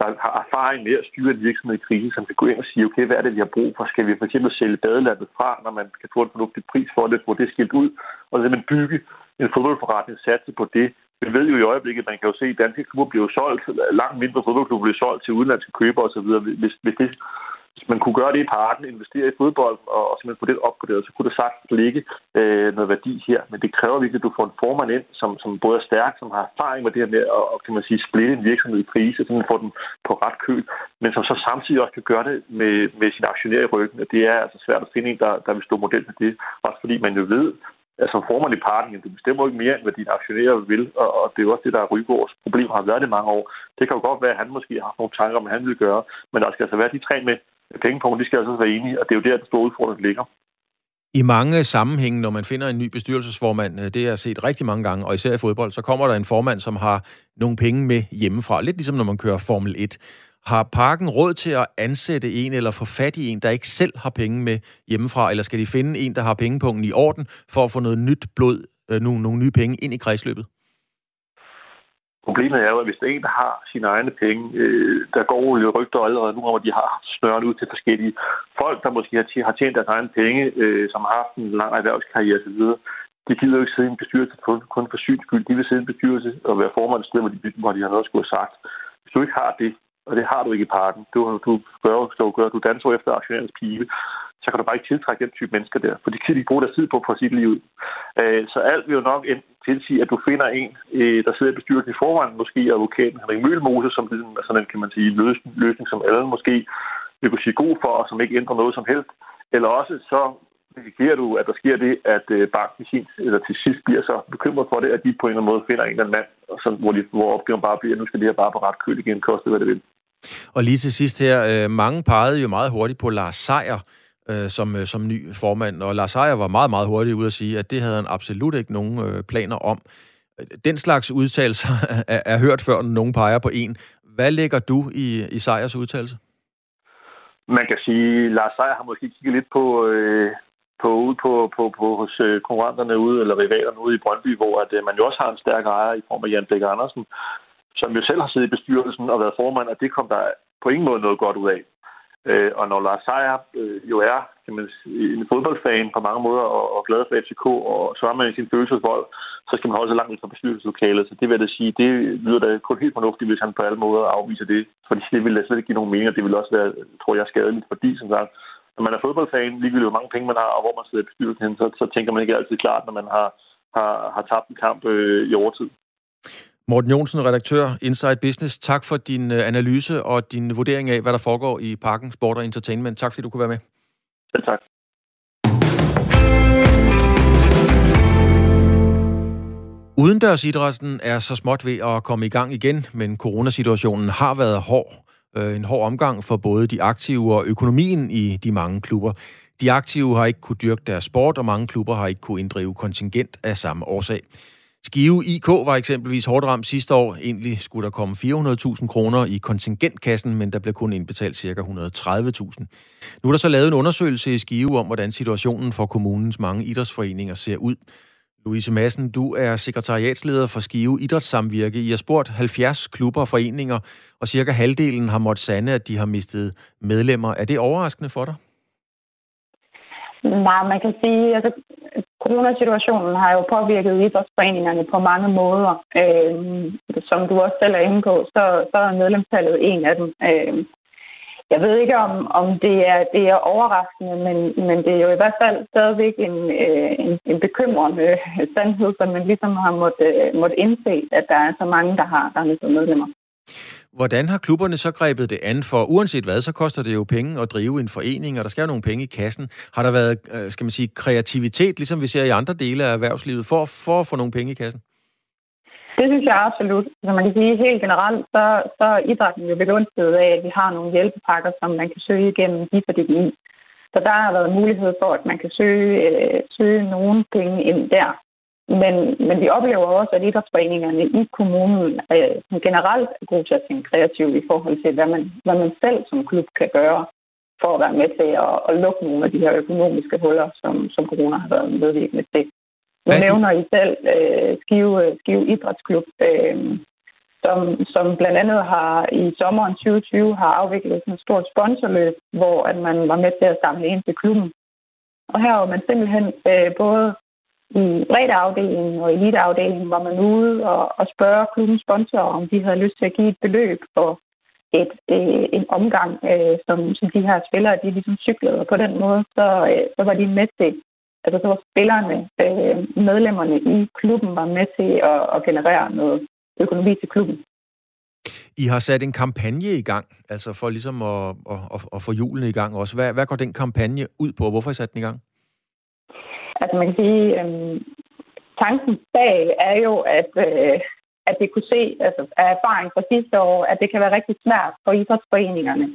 der har erfaring med at styre en virksomhed i krise, som kan gå ind og sige, okay, hvad er det, vi har brug for? Skal vi for eksempel sælge badelandet fra, når man kan få en fornuftig pris for det, få det skilt ud, og så man bygge en fodboldforretning satse på det. Vi ved jo i øjeblikket, man kan jo se, at danske klubber bliver solgt, langt mindre fodboldklubber bliver solgt til udenlandske købere osv. Hvis, hvis, det, hvis man kunne gøre det i parken, investere i fodbold og, og simpelthen få det opgraderet, så kunne det sagtens ligge øh, noget værdi her. Men det kræver virkelig, at du får en formand ind, som, som både er stærk, som har erfaring med det her med at og, kan man sige, splitte en virksomhed i krise, så man får den på ret køl, men som så samtidig også kan gøre det med, med sine aktionærer i ryggen. Og det er altså svært at finde en, der, der vil stå model for det. Også fordi man jo ved, altså formand i parken, du bestemmer ikke mere, end hvad dine aktionærer vil, og, og det er jo også det, der er Rygaards problem, har været det mange år. Det kan jo godt være, at han måske har haft nogle tanker om, hvad han vil gøre, men der skal altså være de tre med pengepunkter, de skal altså være enige, og det er jo der, den store udfordring ligger. I mange sammenhænge, når man finder en ny bestyrelsesformand, øh, det har jeg set rigtig mange gange, og især i fodbold, så kommer der en formand, som har nogle penge med hjemmefra. Lidt ligesom når man kører Formel 1. Har parken råd til at ansætte en eller få fat i en, der ikke selv har penge med hjemmefra, eller skal de finde en, der har pengepunkten i orden, for at få noget nyt blod, øh, nogle, nogle nye penge ind i kredsløbet? Problemet er jo, at hvis der er en, der har sine egne penge, øh, der går jo rygter allerede nu om, at de har snøret ud til forskellige folk, der måske har tjent deres egne penge, øh, som har haft en lang erhvervskarriere osv., de gider jo ikke sidde i en bestyrelse kun, kun for syns skyld. De vil sidde i en bestyrelse og være formand sted, hvor de, hvor de har noget at skulle have sagt. Hvis du ikke har det, og det har du ikke i parken. Du, du gør, du, gør, du danser efter aktionærens pibe, så kan du bare ikke tiltrække den type mennesker der, for de kan de bruge deres tid på for sit liv. Øh, så alt vil jo nok tilsige, at du finder en, øh, der sidder i bestyrelsen i forvejen, måske advokaten Henrik Mølmose, som er sådan altså en, kan man sige, løsning, løsning som alle måske vil kunne sige god for, og som ikke ændrer noget som helst. Eller også så risikerer du, at der sker det, at øh, banken sin, eller til sidst bliver så bekymret for det, at de på en eller anden måde finder en eller anden mand, som, hvor, de, hvor opgaven bare bliver, at nu skal det her bare på ret køl igen, koste hvad det vil. Og lige til sidst her, øh, mange pegede jo meget hurtigt på Lars Seier øh, som, øh, som ny formand, og Lars Heier var meget, meget hurtig ud at sige, at det havde han absolut ikke nogen øh, planer om. Den slags udtalelser er, er hørt før, når nogen peger på en. Hvad lægger du i, i Sejers udtalelse? Man kan sige, at Lars Seier har måske kigget lidt på, øh, på, ude på, på, på hos øh, konkurrenterne ude, eller rivalerne ude i Brøndby, hvor at, øh, man jo også har en stærk ejer i form af Jan Bæk Andersen, som jo selv har siddet i bestyrelsen og været formand, og det kom der på ingen måde noget godt ud af. Øh, og når Lars Seier øh, jo er kan man sige, en fodboldfan på mange måder og, og glad for FCK, og så er man i sin følelsesvold, så skal man holde sig langt ud fra bestyrelseslokalet. Så det vil jeg sige, det lyder da kun helt fornuftigt, hvis han på alle måder afviser det. Fordi det vil da slet ikke give nogen mening, og det vil også være, tror jeg, skadeligt. Fordi, som sagt, når man er fodboldfan, ligegyldigt hvor mange penge man har, og hvor man sidder i bestyrelsen, så, så tænker man ikke altid klart, når man har, har, har tabt en kamp øh, i overtid. Morten Jonsen, redaktør Inside Business. Tak for din øh, analyse og din vurdering af, hvad der foregår i Parken Sport og Entertainment. Tak fordi du kunne være med. Selv tak. Udendørsidrætten er så småt ved at komme i gang igen, men coronasituationen har været hård. Øh, en hård omgang for både de aktive og økonomien i de mange klubber. De aktive har ikke kunne dyrke deres sport, og mange klubber har ikke kunne inddrive kontingent af samme årsag. Skive IK var eksempelvis hårdt ramt sidste år. Egentlig skulle der komme 400.000 kroner i kontingentkassen, men der blev kun indbetalt ca. 130.000. Nu er der så lavet en undersøgelse i Skive om, hvordan situationen for kommunens mange idrætsforeninger ser ud. Louise Madsen, du er sekretariatsleder for Skive Idrætssamvirke. I har spurgt 70 klubber og foreninger, og cirka halvdelen har måttet sande, at de har mistet medlemmer. Er det overraskende for dig? Nej, man kan sige, at altså, coronasituationen har jo påvirket idrætsforeningerne på mange måder. Øh, som du også selv er inde på, så, så er medlemstallet en af dem. Øh, jeg ved ikke, om, om det, er, det er overraskende, men, men det er jo i hvert fald stadigvæk en, øh, en, en bekymrende sandhed, som man ligesom har måttet, øh, måtte indse, at der er så mange, der har, der har mistet medlemmer. Hvordan har klubberne så grebet det an? For uanset hvad, så koster det jo penge at drive en forening, og der skal jo nogle penge i kassen. Har der været, øh, skal man sige, kreativitet, ligesom vi ser i andre dele af erhvervslivet, for, for at få nogle penge i kassen? Det synes jeg absolut. Som man kan sige, helt generelt, så, så er idrætten jo begunstiget af, at vi har nogle hjælpepakker, som man kan søge igennem DIFA-DGI. Så der har været mulighed for, at man kan søge, øh, søge nogle penge ind der. Men, men vi oplever også, at idrætsforeningerne i kommunen øh, generelt er gode til at tænke kreativt i forhold til, hvad man, hvad man selv som klub kan gøre for at være med til at, at lukke nogle af de her økonomiske huller, som, som corona har været medvirkende til. Nu nævner I selv øh, Skive, Skive Idrætsklub, øh, som, som blandt andet har i sommeren 2020 har afviklet et stort sponsorløb, hvor at man var med til at samle ind til klubben. Og her var man simpelthen øh, både i breddeafdelingen og eliteafdelingen var man ude og, og spørge klubbens sponsorer, om de havde lyst til at give et beløb for et, øh, en omgang, øh, som, som de her spillere, de ligesom cyklede. Og på den måde, så, øh, så var de med til, altså så var spillerne, øh, medlemmerne i klubben var med til at, at generere noget økonomi til klubben. I har sat en kampagne i gang, altså for ligesom at, at, at, at få julen i gang også. Hvad, hvad går den kampagne ud på, og hvorfor har I sat den i gang? Altså man kan sige, øhm, tanken bag er jo, at, øh, at det kunne se altså, af erfaring fra sidste år, at det kan være rigtig svært for idrætsforeningerne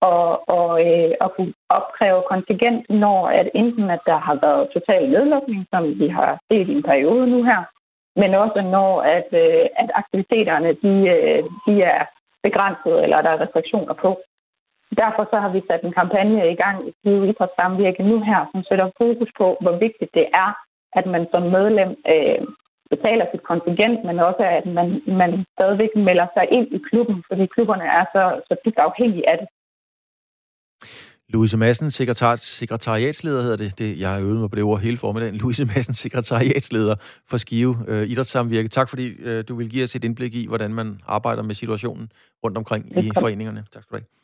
og, og, øh, at kunne opkræve kontingent, når at enten at der har været total nedlukning, som vi har set i en periode nu her, men også når at, øh, at aktiviteterne de, øh, de er begrænset, eller der er restriktioner på. Derfor så har vi sat en kampagne i gang i Skive Idrætssamvirke nu her, som sætter fokus på, hvor vigtigt det er, at man som medlem øh, betaler sit kontingent, men også at man, man stadigvæk melder sig ind i klubben, fordi klubberne er så, så dybt afhængige af det. Louise Madsen, sekretar, sekretariatsleder hedder det. det. Jeg har øvet mig på det ord hele formiddagen. Louise Madsen, sekretariatsleder for Skive øh, Idrætssamvirke. Tak fordi øh, du vil give os et indblik i, hvordan man arbejder med situationen rundt omkring i foreningerne. Tak skal du have.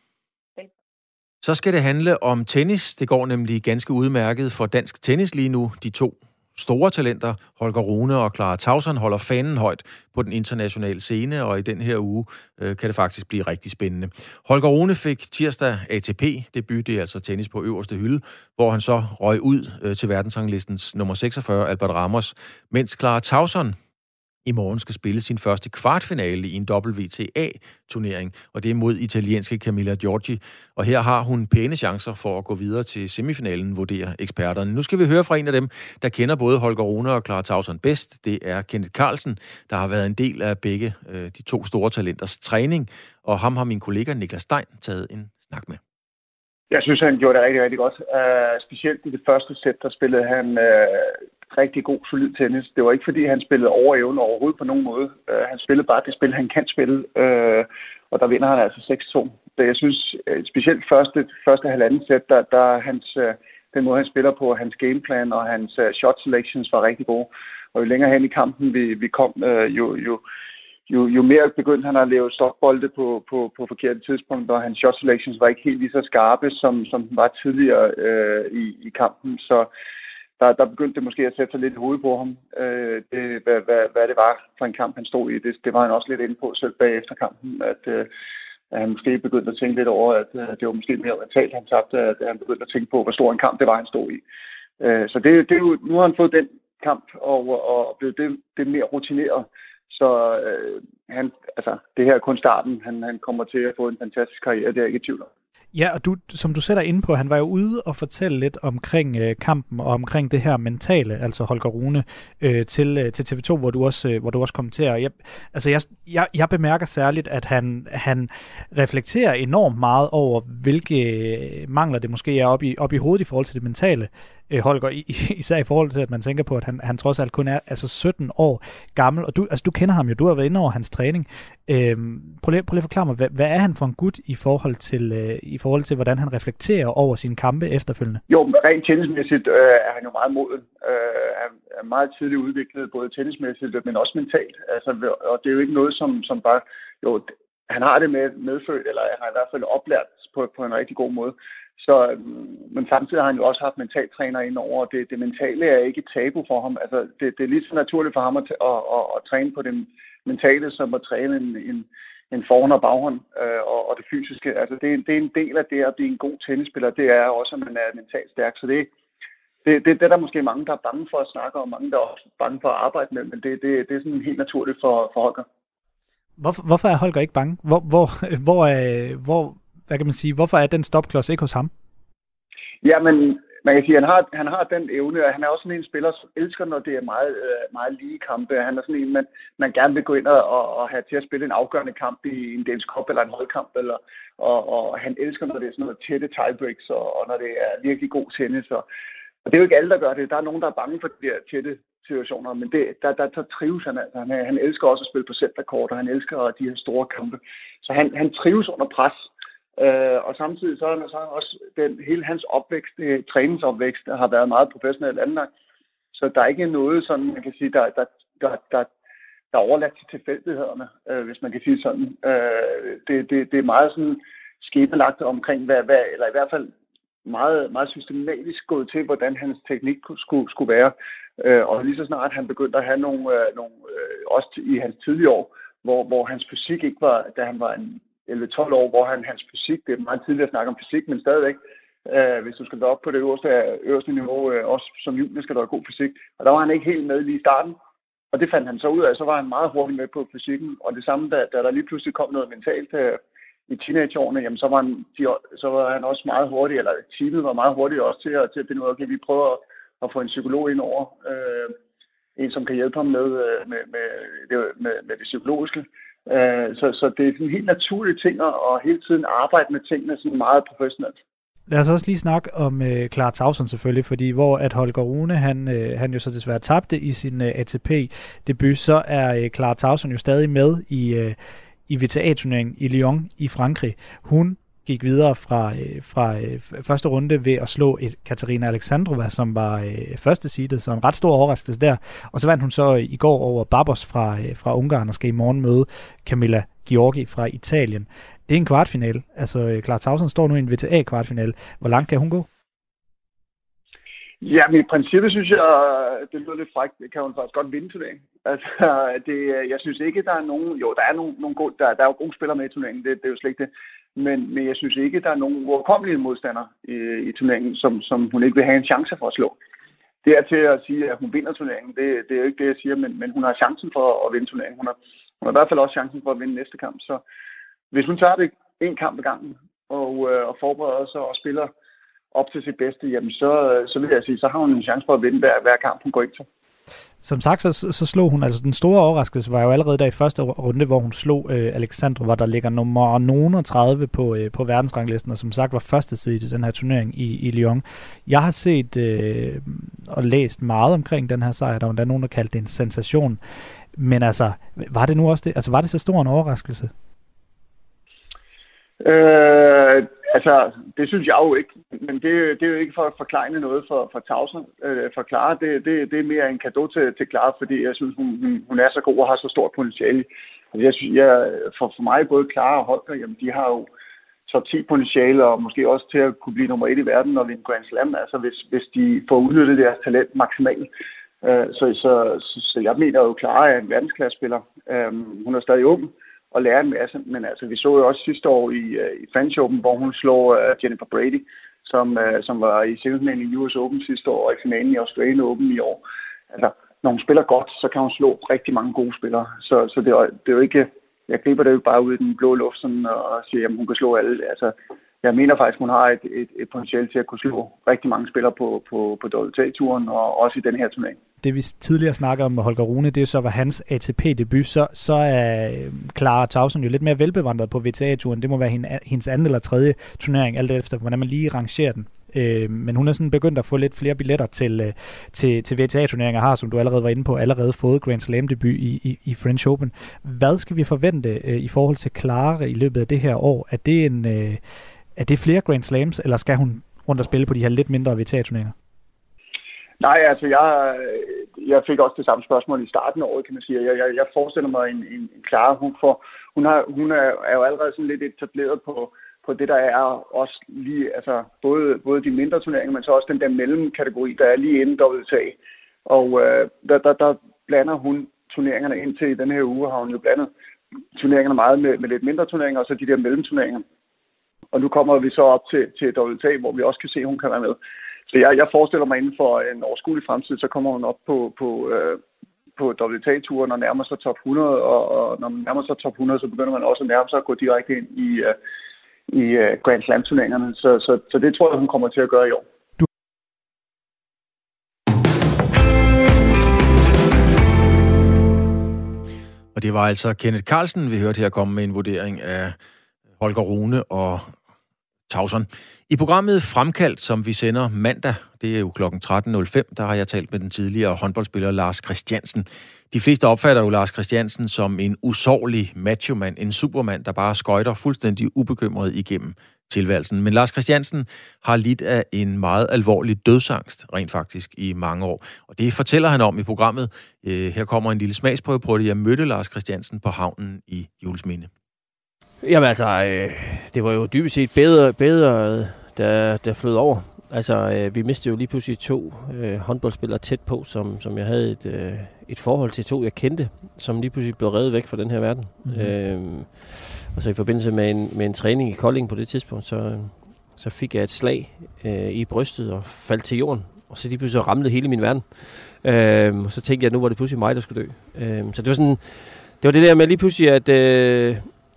Så skal det handle om tennis. Det går nemlig ganske udmærket for dansk tennis lige nu. De to store talenter, Holger Rune og Clara Tauson, holder fanen højt på den internationale scene, og i den her uge øh, kan det faktisk blive rigtig spændende. Holger Rune fik tirsdag ATP-debut, det er altså tennis på øverste hylde, hvor han så røg ud øh, til verdensranglistens nummer 46, Albert Ramos, mens Clara Tauson i morgen skal spille sin første kvartfinale i en WTA-turnering, og det er mod italienske Camilla Giorgi. Og her har hun pæne chancer for at gå videre til semifinalen, vurderer eksperterne. Nu skal vi høre fra en af dem, der kender både Holger Rune og Clara Tauson bedst. Det er Kenneth Carlsen, der har været en del af begge øh, de to store talenters træning, og ham har min kollega Niklas Stein taget en snak med. Jeg synes, han gjorde det rigtig, rigtig godt. Uh, specielt i det første sæt, der spillede han uh, rigtig god, solid tennis. Det var ikke, fordi han spillede over evne overhovedet på nogen måde. Øh, han spillede bare det spil, han kan spille, øh, og der vinder han altså 6-2. Så jeg synes, øh, specielt første, første halvanden sæt, der, der hans, øh, den måde, han spiller på, hans gameplan og hans øh, shot selections var rigtig gode. Og jo længere hen i kampen vi, vi kom, øh, jo, jo, jo, jo mere begyndte han at lave stopbolde på, på, på forkerte tidspunkter, og hans shot selections var ikke helt lige så skarpe, som, som den var tidligere øh, i, i kampen. Så der, der begyndte det måske at sætte sig lidt i hovedet på ham, øh, det, hvad, hvad, hvad det var for en kamp, han stod i. Det, det var han også lidt inde på selv bagefter kampen, at, øh, at han måske begyndte at tænke lidt over, at øh, det var måske mere mentalt, han tabte, at han begyndte at tænke på, hvor stor en kamp det var, han stod i. Øh, så det, det er nu har han fået den kamp og, og blevet det, det mere rutineret. Så øh, han, altså, det her er kun starten. Han, han kommer til at få en fantastisk karriere, det er jeg ikke i tvivl om. Ja, og du, som du sætter ind på, han var jo ude og fortælle lidt omkring øh, kampen og omkring det her mentale, altså Holger Rune, øh, til, øh, til TV2, hvor du også, øh, hvor du også kommenterer. Jeg, altså jeg, jeg, jeg bemærker særligt, at han, han reflekterer enormt meget over, hvilke mangler det måske er op i, op i hovedet i forhold til det mentale øh, Holger, især i forhold til, at man tænker på, at han, han trods alt kun er altså 17 år gammel, og du, altså, du kender ham jo, du har været inde over hans træning. Øh, prøv, lige, prøv lige at forklare mig, hvad, hvad er han for en gut i forhold til, øh, i forhold til hvordan han reflekterer over sine kampe efterfølgende? Jo, rent tennismæssigt øh, er han jo meget moden. Øh, han er meget tidligt udviklet, både tennismæssigt, men også mentalt. Altså, og det er jo ikke noget, som, som bare... Jo, han har det med medfødt, eller han har i hvert fald oplært på, på en rigtig god måde. Så, øhm, men samtidig har han jo også haft mentaltræner ind over. Det, det mentale er ikke et tabu for ham. Altså, det, det er lige så naturligt for ham at, at, at, at træne på det mentale, som at træne en, en, en forhånd og baghånd øh, og, og det fysiske. Altså det, det er en del af det at blive en god tennisspiller. Det er også, at man er mentalt stærk. Så det, det, det, det er der måske mange, der er bange for at snakke om, mange, der er også bange for at arbejde med, men det, det, det er sådan helt naturligt for, for Holger. Hvorfor, hvorfor er Holger ikke bange? Hvor, hvor, hvor, er, hvor, hvad kan man sige, hvorfor er den stopklods ikke hos ham? Ja, men man kan sige, at han har, han har den evne, og han er også sådan en spiller, som elsker, når det er meget, øh, meget lige kampe. Han er sådan en, man, man gerne vil gå ind og, og have til at spille en afgørende kamp i en dansk Cup eller en holdkamp, eller, og, og han elsker, når det er sådan noget tætte tiebreaks, og, og når det er virkelig god tennis. Og, og det er jo ikke alle, der gør det. Der er nogen, der er bange for de der tætte situationer, men det, der, der, der trives han altså. Han, han elsker også at spille på centerkort, og han elsker de her store kampe. Så han, han trives under pres. Øh, og samtidig så er der så også den, hele hans opvækst, øh, træningsopvækst, der har været meget professionelt anlagt. Så der er ikke noget sådan, man kan sige, der, der, der, der, der er overladt til tilfældighederne, øh, hvis man kan sige sådan. Øh, det, det, det er meget sådan skæbelagt omkring, hvad, hvad, eller i hvert fald meget, meget systematisk gået til, hvordan hans teknik skulle, skulle være. Øh, og lige så snart han begyndte at have nogle, øh, nogle øh, også i hans tidlige år, hvor, hvor hans fysik ikke var, da han var en 11-12 år, hvor han, hans fysik, det er meget tidligt at snakke om fysik, men stadigvæk, øh, hvis du skal op på det øverste, øverste niveau, øh, også som junior skal du have god fysik. Og der var han ikke helt med lige i starten, og det fandt han så ud af, så var han meget hurtigt med på fysikken, og det samme, da, da der lige pludselig kom noget mentalt øh, i teenageårene, jamen så var, han, de, så var han også meget hurtig, eller teamet var meget hurtigt også til at, til at finde ud af, okay, vi prøver at, at få en psykolog ind over, øh, en som kan hjælpe ham med, øh, med, med, med, med, med det psykologiske. Øh, så, så det er en helt naturlig ting at hele tiden arbejde med tingene sådan meget professionelt. Lad os også lige snakke om øh, Clara Tauson selvfølgelig, fordi hvor at Holger Rune, han, øh, han jo så desværre tabte i sin øh, ATP-debut, så er øh, Clara Tauson jo stadig med i, øh, i VTA-turneringen i Lyon i Frankrig. Hun gik videre fra, øh, fra øh, første runde ved at slå et Katarina Alexandrova, som var øh, første seedet, så en ret stor overraskelse der. Og så vandt hun så øh, i går over Babos fra, øh, fra Ungarn og skal i morgen møde Camilla Giorgi fra Italien. Det er en kvartfinale. Altså, øh, Clara Tausen står nu i en VTA-kvartfinale. Hvor langt kan hun gå? Ja, men i princippet synes jeg, øh, det lyder lidt frækt, det kan hun faktisk godt vinde turneringen. Altså, det, jeg synes ikke, der er nogen, jo, der er nogle, nogle gode, der, der er jo gode spillere med i turneringen, det, det er jo slet ikke det. Men, men jeg synes ikke, der er nogen uoverkommelige modstandere i, i turneringen, som, som hun ikke vil have en chance for at slå. Det er til at sige, at hun vinder turneringen, det, det er jo ikke det, jeg siger, men, men hun har chancen for at vinde turneringen. Hun har, hun har i hvert fald også chancen for at vinde næste kamp. Så hvis hun tager det en kamp ad gangen og, øh, og forbereder sig og spiller op til sit bedste, jamen så, så vil jeg sige, så har hun en chance for at vinde hver, hver kamp, hun går ind til. Som sagt, så, så slog hun, altså den store overraskelse var jo allerede der i første runde, hvor hun slog øh, Alexandra, der ligger nummer 39 på, øh, på verdensranglisten, og som sagt var første side i den her turnering i, i Lyon. Jeg har set øh, og læst meget omkring den her sejr, der var der nogen, der kaldte det en sensation. Men altså, var det nu også det, altså var det så stor en overraskelse? Øh, Altså, det synes jeg jo ikke, men det, det er jo ikke for at forklare noget for, for Tausen. Øh, for Clara, det, det, det er mere en gave til, til Clara, fordi jeg synes, hun, hun er så god og har så stort potentiale. Altså, jeg synes, jeg, for, for mig, både Clara og Holger, jamen, de har jo top 10 potentiale, og måske også til at kunne blive nummer et i verden og vinde Grand Slam, altså hvis, hvis de får udnyttet deres talent maksimalt. Øh, så, så, så, så jeg mener jo, Clara er en verdensklassespiller. Øh, hun er stadig ung, og lære en masse. Men altså, vi så jo også sidste år i, uh, i French Open, hvor hun slog uh, øh, Jennifer Brady, som, uh, som var i semifinalen i US Open sidste år, og i finalen i Australian Open i år. Altså, når hun spiller godt, så kan hun slå rigtig mange gode spillere. Så, så det, er, det er jo ikke, jeg griber det jo bare ud i den blå luft sådan, og siger, at hun kan slå alle. Altså, jeg mener faktisk, hun har et, et, et potentiale til at kunne slå rigtig mange spillere på, på, på WTA-turen, og også i den her turnering det vi tidligere snakker om med Holger Rune, det så var hans ATP-debut, så, så er øh, Clara Tausen jo lidt mere velbevandret på WTA-turen. Det må være hendes anden eller tredje turnering, alt efter hvordan man lige rangerer den. Øh, men hun er sådan begyndt at få lidt flere billetter til, øh, til, til WTA-turneringer, har, som du allerede var inde på, allerede fået Grand Slam-debut i, i, i French Open. Hvad skal vi forvente øh, i forhold til Clara i løbet af det her år? Er det, en, øh, er det flere Grand Slams, eller skal hun rundt og spille på de her lidt mindre WTA-turneringer? Nej, altså jeg, jeg fik også det samme spørgsmål i starten af året, kan man sige. Jeg, jeg, jeg forestiller mig en, en, en klar, hun, får, hun, har, hun er, er jo allerede sådan lidt etableret på, på det, der er også lige, altså både, både de mindre turneringer, men så også den der mellemkategori, der er lige inden WTA. Og øh, der, der, der blander hun turneringerne ind til i den her uge, har hun jo blandet turneringerne meget med, med lidt mindre turneringer, og så de der mellemturneringer. Og nu kommer vi så op til, til WTA, hvor vi også kan se, at hun kan være med. Så jeg, jeg forestiller mig, inden for en overskuelig fremtid, så kommer hun op på, på, øh, på WTA-turen og nærmer sig top 100, og, og når man nærmer sig top 100, så begynder man også at nærme sig at gå direkte ind i, øh, i øh, Grand Slam-turneringerne. Så, så, så det tror jeg, hun kommer til at gøre i år. Og det var altså Kenneth Carlsen, vi hørte her komme med en vurdering af Holger Rune og Tauson. I programmet Fremkaldt, som vi sender mandag, det er jo kl. 13.05, der har jeg talt med den tidligere håndboldspiller Lars Christiansen. De fleste opfatter jo Lars Christiansen som en usårlig machomand, en supermand, der bare skøjter fuldstændig ubekymret igennem tilværelsen. Men Lars Christiansen har lidt af en meget alvorlig dødsangst, rent faktisk, i mange år. Og det fortæller han om i programmet. Øh, her kommer en lille smagsprøve på det. Jeg mødte Lars Christiansen på havnen i Julesminde. Jamen altså, øh, det var jo dybest set bedre, bedre der, der flød over. Altså, øh, vi mistede jo lige pludselig to øh, håndboldspillere tæt på, som, som jeg havde et, øh, et forhold til to, jeg kendte, som lige pludselig blev reddet væk fra den her verden. Mm-hmm. Øh, og så i forbindelse med en, med en træning i Kolding på det tidspunkt, så, så fik jeg et slag øh, i brystet og faldt til jorden. Og så lige pludselig ramte hele min verden. Øh, og så tænkte jeg, at nu var det pludselig mig, der skulle dø. Øh, så det var sådan, det var det der med lige pludselig, at øh,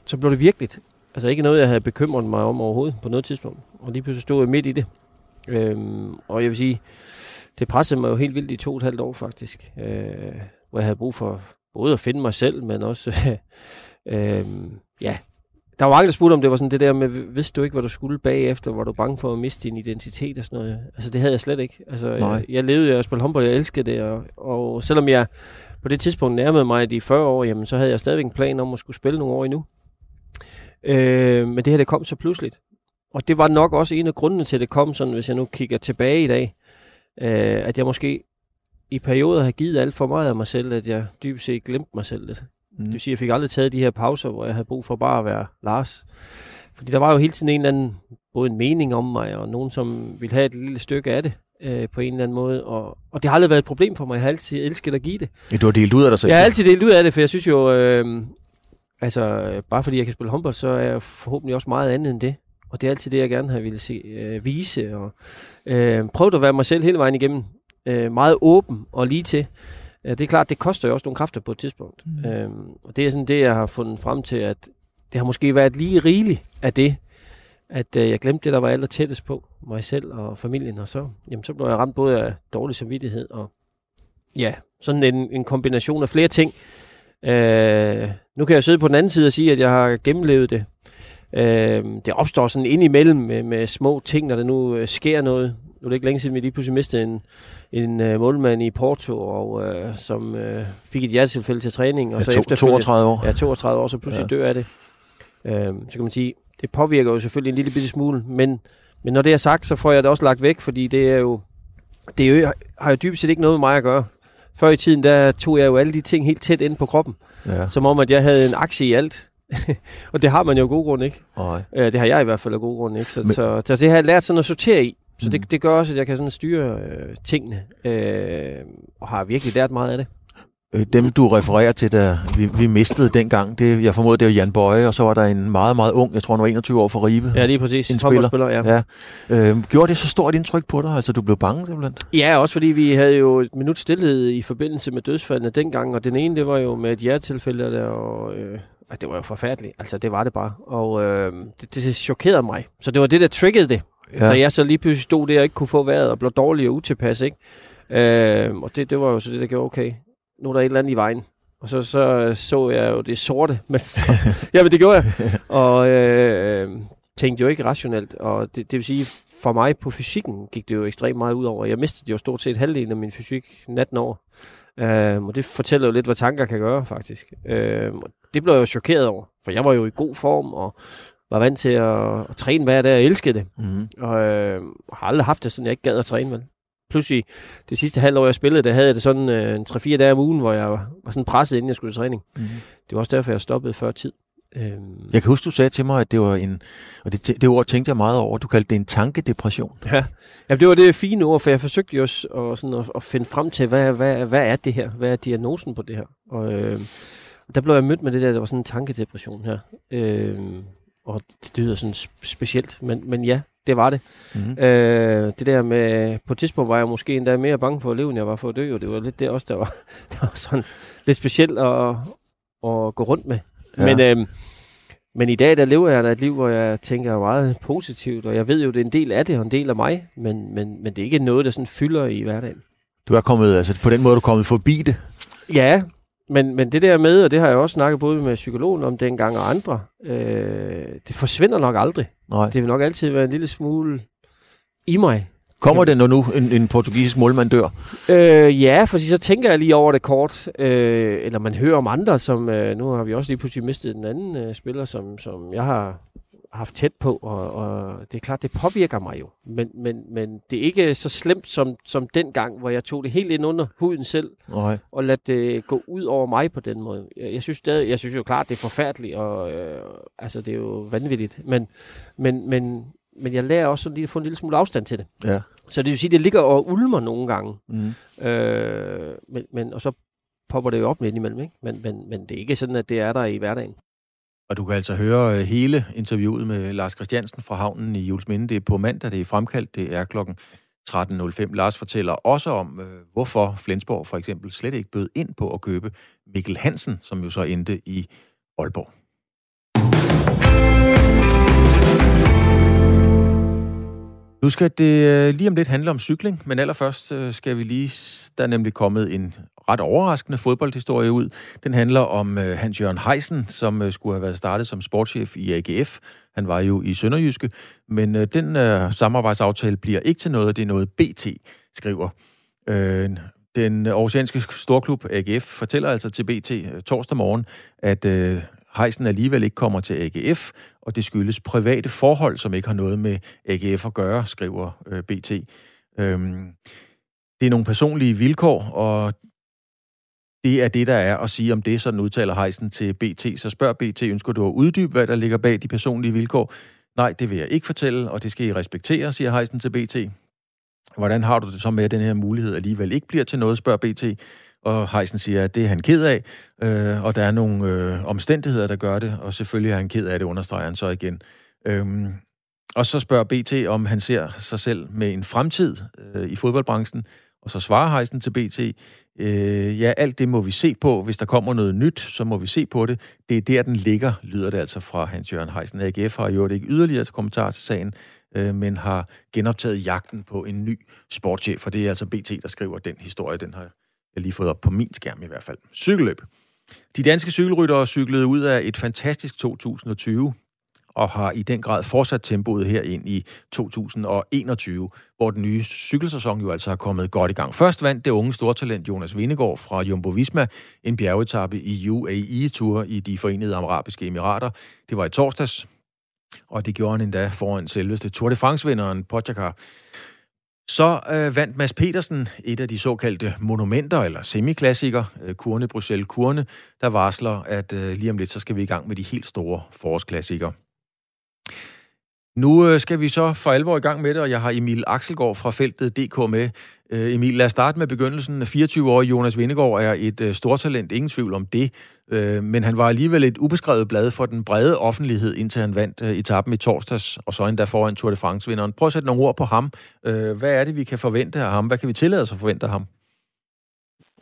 så blev det virkeligt. Altså ikke noget, jeg havde bekymret mig om overhovedet på noget tidspunkt. Og lige pludselig stod jeg midt i det. Øhm, og jeg vil sige, det pressede mig jo helt vildt i to og et halvt år faktisk. Øh, hvor jeg havde brug for både at finde mig selv, men også, øh, ja, der var mange, der spurgte om det var sådan det der med, vidste du ikke, hvad du skulle bagefter, var du bange for at miste din identitet og sådan noget. Altså det havde jeg slet ikke. Altså jeg, jeg levede af at spille håndbold, jeg elskede det, og, og selvom jeg på det tidspunkt nærmede mig de 40 år, jamen så havde jeg stadigvæk en plan om at skulle spille nogle år endnu. Øh, men det her, det kom så pludseligt. Og det var nok også en af grundene til, at det kom sådan, hvis jeg nu kigger tilbage i dag, øh, at jeg måske i perioder har givet alt for meget af mig selv, at jeg dybest set glemte mig selv lidt. Mm. Det vil sige, at jeg fik aldrig taget de her pauser, hvor jeg havde brug for bare at være Lars. Fordi der var jo hele tiden en eller anden, både en mening om mig, og nogen, som ville have et lille stykke af det øh, på en eller anden måde. Og, og det har aldrig været et problem for mig. Jeg har altid elsket at give det. Ja, du har delt ud af dig selv? Jeg har altid delt ud af det, for jeg synes jo, øh, altså bare fordi jeg kan spille håndbold, så er jeg forhåbentlig også meget andet end det. Og det er altid det, jeg gerne har ville se, øh, vise. Og, øh, prøve at være mig selv hele vejen igennem. Øh, meget åben og lige til. Øh, det er klart, det koster jo også nogle kræfter på et tidspunkt. Mm. Øh, og det er sådan det, jeg har fundet frem til, at det har måske været lige rigeligt af det, at øh, jeg glemte det, der var aller tættest på mig selv og familien, og så, jamen, så blev jeg ramt både af dårlig samvittighed og ja, sådan en, en kombination af flere ting. Øh, nu kan jeg sidde på den anden side og sige, at jeg har gennemlevet det Øh, det opstår sådan ind imellem med, med små ting, når der nu øh, sker noget. Nu er det ikke længe siden, vi lige pludselig mistede en, en øh, målmand i Porto, og, øh, som øh, fik et hjertetilfælde til træning. Og ja, så to, 32 år. Ja, 32 år, så pludselig ja. dør af det. Øh, så kan man sige, det påvirker jo selvfølgelig en lille bitte smule, men, men når det er sagt, så får jeg det også lagt væk, fordi det er jo, det er jo, har jo dybest set ikke noget med mig at gøre. Før i tiden, der tog jeg jo alle de ting helt tæt ind på kroppen. Ja. Som om, at jeg havde en aktie i alt. og det har man jo af god grund ikke. Nej. Øh, det har jeg i hvert fald af god grund ikke. Så, Men... så, så det har jeg lært sådan at sortere i. Så mm. det, det gør også, at jeg kan sådan styre øh, tingene. Øh, og har virkelig lært meget af det. Øh, dem, du refererer til, da vi, vi mistede dengang, det, jeg formoder, det var Jan Bøje, og så var der en meget, meget ung, jeg tror, han var 21 år for Ribe. Ja, lige præcis. En spiller. spiller ja. ja. Øh, gjorde det så stort indtryk på dig? Altså, du blev bange simpelthen? Ja, også fordi vi havde jo et minut stillhed i forbindelse med dødsfaldene dengang, og den ene, det var jo med et hjertetilfælde, der, og øh, det var jo forfærdeligt. Altså, det var det bare. Og øh, det, det chokerede mig. Så det var det, der triggede det. Ja. Da jeg så lige pludselig stod der og ikke kunne få vejret og blev dårlig og utilpas, ikke? Øh, og det, det var jo så det, der gjorde, okay, nu er der et eller andet i vejen. Og så så, så jeg jo det sorte. Men så, jamen, det gjorde jeg. Og øh, tænkte jo ikke rationelt. Og det, det vil sige, for mig på fysikken gik det jo ekstremt meget ud over. Jeg mistede jo stort set halvdelen af min fysik 18 år. Øh, og det fortæller jo lidt, hvad tanker kan gøre, faktisk. Øh, det blev jeg jo chokeret over, for jeg var jo i god form, og var vant til at, at træne hver dag, og elskede det. Mm. Og øh, har aldrig haft det sådan, jeg ikke gad at træne, vel? Pludselig, det sidste halvår, jeg spillede, der havde jeg det sådan øh, en 3-4 dage om ugen, hvor jeg var, var sådan presset, inden jeg skulle til træning. Mm. Det var også derfor, jeg stoppede før tid. Øhm. Jeg kan huske, du sagde til mig, at det var en, og det, det ord tænkte jeg meget over, du kaldte det en tankedepression. Ja, ja det var det fine ord, for jeg forsøgte jo også at, sådan at, at finde frem til, hvad, hvad, hvad er det her? Hvad er diagnosen på det her? Og, øh, der blev jeg mødt med det der, der var sådan en tankedepression her. Øh, og det lyder sådan specielt, men, men ja, det var det. Mm-hmm. Øh, det der med, på et tidspunkt var jeg måske endda mere bange for at leve, end jeg var for at dø, og det var lidt det også, der var, der var sådan lidt specielt at, at gå rundt med. Ja. Men, øh, men i dag, der lever jeg da et liv, hvor jeg tænker meget positivt, og jeg ved jo, det er en del af det, og en del af mig, men, men, men det er ikke noget, der sådan fylder i hverdagen. Du er kommet, altså på den måde, du er kommet forbi det? Ja, men, men det der med, og det har jeg også snakket både med psykologen om dengang og andre, øh, det forsvinder nok aldrig. Nej. Det vil nok altid være en lille smule i mig. Kommer det, når nu en, en portugisisk målmand dør? Øh, ja, fordi så tænker jeg lige over det kort. Øh, eller man hører om andre, som... Øh, nu har vi også lige pludselig mistet en anden øh, spiller, som, som jeg har haft tæt på, og, og det er klart, det påvirker mig jo. Men, men, men det er ikke så slemt som, som den gang, hvor jeg tog det helt ind under huden selv, Nej. og lade det gå ud over mig på den måde. Jeg, jeg, synes, det, jeg synes jo klart, det er forfærdeligt, og øh, altså, det er jo vanvittigt. Men, men, men, men jeg lærer også lige at få en lille smule afstand til det. Ja. Så det vil sige, det ligger og ulmer nogle gange. Mm. Øh, men, men, og så popper det jo op midt imellem, ikke? Men, men, men det er ikke sådan, at det er der i hverdagen. Og du kan altså høre øh, hele interviewet med Lars Christiansen fra havnen i Julesminde. Det er på mandag, det er fremkaldt, det er klokken 13.05. Lars fortæller også om, øh, hvorfor Flensborg for eksempel slet ikke bød ind på at købe Mikkel Hansen, som jo så endte i Aalborg. Nu skal det øh, lige om lidt handle om cykling, men allerførst skal vi lige... Der er nemlig kommet en ret overraskende fodboldhistorie ud. Den handler om øh, Hans-Jørgen Heisen, som øh, skulle have været startet som sportschef i AGF. Han var jo i Sønderjyske, men øh, den øh, samarbejdsaftale bliver ikke til noget, det er noget BT skriver. Øh, den oceanske storklub AGF fortæller altså til BT øh, torsdag morgen, at øh, Heisen alligevel ikke kommer til AGF, og det skyldes private forhold, som ikke har noget med AGF at gøre, skriver øh, BT. Øhm, det er nogle personlige vilkår, og det er det, der er at sige om det, sådan udtaler Heisen til BT. Så spørger BT, ønsker du at uddybe, hvad der ligger bag de personlige vilkår? Nej, det vil jeg ikke fortælle, og det skal I respektere, siger Heisen til BT. Hvordan har du det så med, at den her mulighed alligevel ikke bliver til noget, spørger BT. Og Heisen siger, at det er han ked af, øh, og der er nogle øh, omstændigheder, der gør det, og selvfølgelig er han ked af det, understreger han så igen. Øhm, og så spørger BT, om han ser sig selv med en fremtid øh, i fodboldbranchen, og så svarer Heisen til BT, Øh, ja, alt det må vi se på. Hvis der kommer noget nyt, så må vi se på det. Det er der, den ligger, lyder det altså fra Hans-Jørgen Heisen. AGF har gjort ikke yderligere til kommentar til sagen, øh, men har genoptaget jagten på en ny sportschef, og det er altså BT, der skriver den historie. Den har jeg lige fået op på min skærm i hvert fald. Cykelløb. De danske cykelryttere cyklede ud af et fantastisk 2020 og har i den grad fortsat tempoet her ind i 2021, hvor den nye cykelsæson jo altså har kommet godt i gang. Først vandt det unge stortalent Jonas Vingegaard fra Jumbo Visma en bjergetappe i UAE-tur i de forenede arabiske emirater. Det var i torsdags, og det gjorde han endda foran selveste Tour de France-vinderen Pogacar. Så øh, vandt Mads Petersen et af de såkaldte monumenter, eller semiklassikere, øh, Kurne Bruxelles Kurne, der varsler, at øh, lige om lidt, så skal vi i gang med de helt store forårsklassikere. Nu øh, skal vi så for alvor i gang med det, og jeg har Emil Axelgaard fra feltet DK med. Øh, Emil, lad os starte med begyndelsen. 24 år Jonas Vindegaard er et stort stortalent, ingen tvivl om det. Men han var alligevel et ubeskrevet blad for den brede offentlighed, indtil han vandt etappen i torsdags, og så endda foran Tour de France-vinderen. Prøv at sætte nogle ord på ham. Hvad er det, vi kan forvente af ham? Hvad kan vi tillade os at forvente af ham?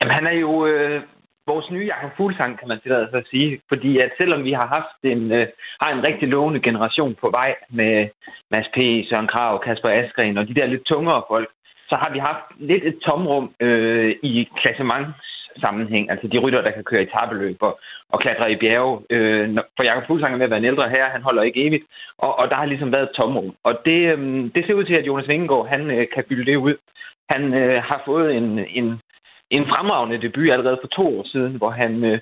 Jamen, han er jo øh, vores nye Jakob Fuglsang, kan man tillade sig at sige. Fordi at selvom vi har haft en, øh, har en rigtig lovende generation på vej med Mads P., Søren Krav, Kasper Askren og de der lidt tungere folk, så har vi haft lidt et tomrum øh, i klassementssammenhæng. Altså de rytter, der kan køre i tabeløb og, og klatre i bjerge. Øh, for Jakob Fuglsang er ved at være en ældre her, han holder ikke evigt. Og, og der har ligesom været et tomrum. Og det, øh, det ser ud til, at Jonas Vingegaard, han øh, kan fylde det ud. Han øh, har fået en, en en fremragende debut allerede for to år siden, hvor han øh,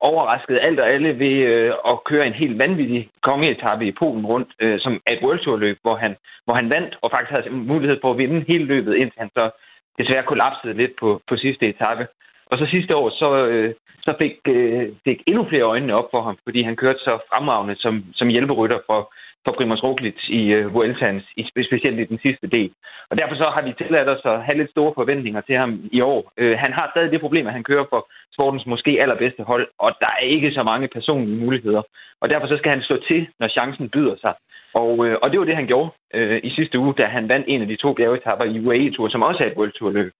overraskede alt og alle ved øh, at køre en helt vanvittig kongeetappe i Polen rundt, øh, som et World Tour løb, hvor han, hvor han vandt og faktisk havde mulighed for at vinde hele løbet, indtil han så desværre kollapsede lidt på, på sidste etape. Og så sidste år, så, øh, så fik, øh, fik endnu flere øjnene op for ham, fordi han kørte så fremragende som, som hjælperytter for for Primoz Roglic i øh, Vueltans, i, specielt i den sidste del. Og derfor så har vi tilladt os at have lidt store forventninger til ham i år. Øh, han har stadig det problem, at han kører for sportens måske allerbedste hold, og der er ikke så mange personlige muligheder. Og derfor så skal han stå til, når chancen byder sig. Og, øh, og det var det, han gjorde øh, i sidste uge, da han vandt en af de to bjergetapper i UAE-tur, som også er et World Tour-løb.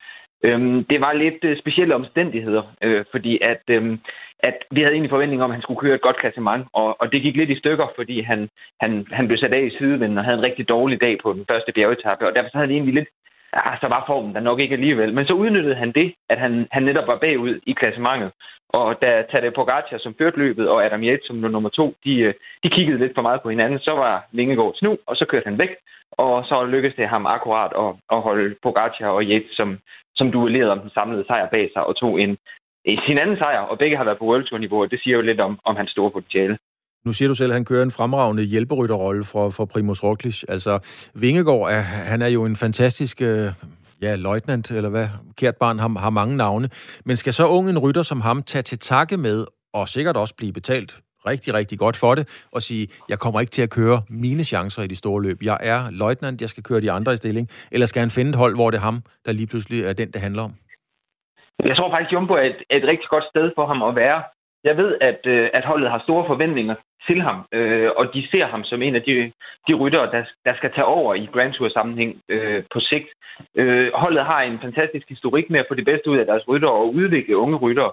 Øhm, det var lidt øh, specielle omstændigheder, øh, fordi at, øh, at vi havde egentlig forventning om, at han skulle køre et godt klassement, og, og det gik lidt i stykker, fordi han, han, han blev sat af i sidevinden og havde en rigtig dårlig dag på den første bjergetappe, og derfor så havde han egentlig lidt ja, så var formen der nok ikke alligevel. Men så udnyttede han det, at han, han netop var bagud i klassementet. Og da Tadej Pogacar, som førte løbet, og Adam Yates, som nummer to, de, øh, de kiggede lidt for meget på hinanden, så var Lingegaard snu, og så kørte han væk. Og så lykkedes det ham akkurat at, at holde Pogacar og Yates, som, som duellerede om den samlede sejr bag sig, og tog en, sin anden sejr, og begge har været på World Tour-niveau, og det siger jo lidt om, om hans store potentiale. Nu siger du selv, at han kører en fremragende hjælperytterrolle for, for Primus Roglic. Altså, Vingegaard, er, han er jo en fantastisk øh, ja, løjtnant, eller hvad, kært barn, har, har mange navne. Men skal så unge en rytter som ham tage til takke med, og sikkert også blive betalt rigtig, rigtig godt for det, og sige, jeg kommer ikke til at køre mine chancer i de store løb. Jeg er løjtnant, jeg skal køre de andre i stilling. Eller skal han finde et hold, hvor det er ham, der lige pludselig er den, det handler om? Jeg tror faktisk, Jumbo er et, et rigtig godt sted for ham at være. Jeg ved, at, øh, at holdet har store forventninger til ham, øh, og de ser ham som en af de, de ryttere, der, der skal tage over i Grand Tour-sammenhæng øh, på sigt. Øh, holdet har en fantastisk historik med at få det bedste ud af deres ryttere og udvikle unge ryttere.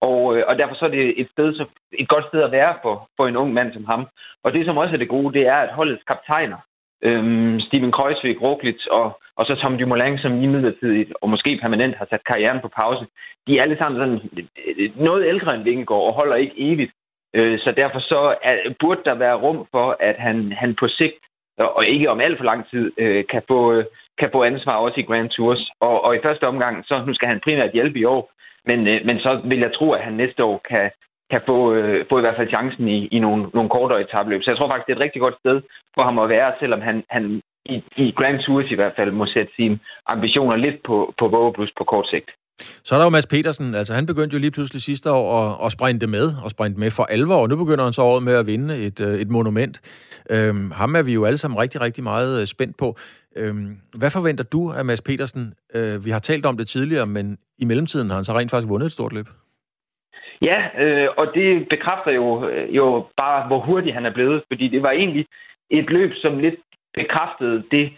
Og, øh, og derfor så er det et, sted, så, et godt sted at være for, for en ung mand som ham. Og det, som også er det gode, det er, at holdets kaptajner, øh, Steven Kreuzvik, Roglic og, og så Tom Dumoulin, som i midlertidigt og måske permanent har sat karrieren på pause, de er alle sammen sådan øh, øh, noget ældre end Vingegaard og holder ikke evigt. Øh, så derfor så er, burde der være rum for, at han, han på sigt, og ikke om alt for lang tid, øh, kan, få, kan få ansvar også i Grand Tours. Og, og i første omgang, så nu skal han primært hjælpe i år, men, øh, men så vil jeg tro, at han næste år kan, kan få, øh, få i hvert fald chancen i, i nogle, nogle kortere etabløb. Så jeg tror faktisk, det er et rigtig godt sted for ham at være, selvom han, han i, i Grand Tours i hvert fald må sætte sine ambitioner lidt på, på vågeblus på kort sigt. Så er der jo Mads Petersen. Altså, han begyndte jo lige pludselig sidste år at, at sprinte med, og sprinte med for alvor, og nu begynder han så året med at vinde et, øh, et monument. Øhm, ham er vi jo alle sammen rigtig, rigtig meget øh, spændt på. Øhm, hvad forventer du af Mads Petersen? Øh, vi har talt om det tidligere, men i mellemtiden har han så rent faktisk vundet et stort løb. Ja, øh, og det bekræfter jo, øh, jo bare, hvor hurtig han er blevet, fordi det var egentlig et løb, som lidt bekræftede det,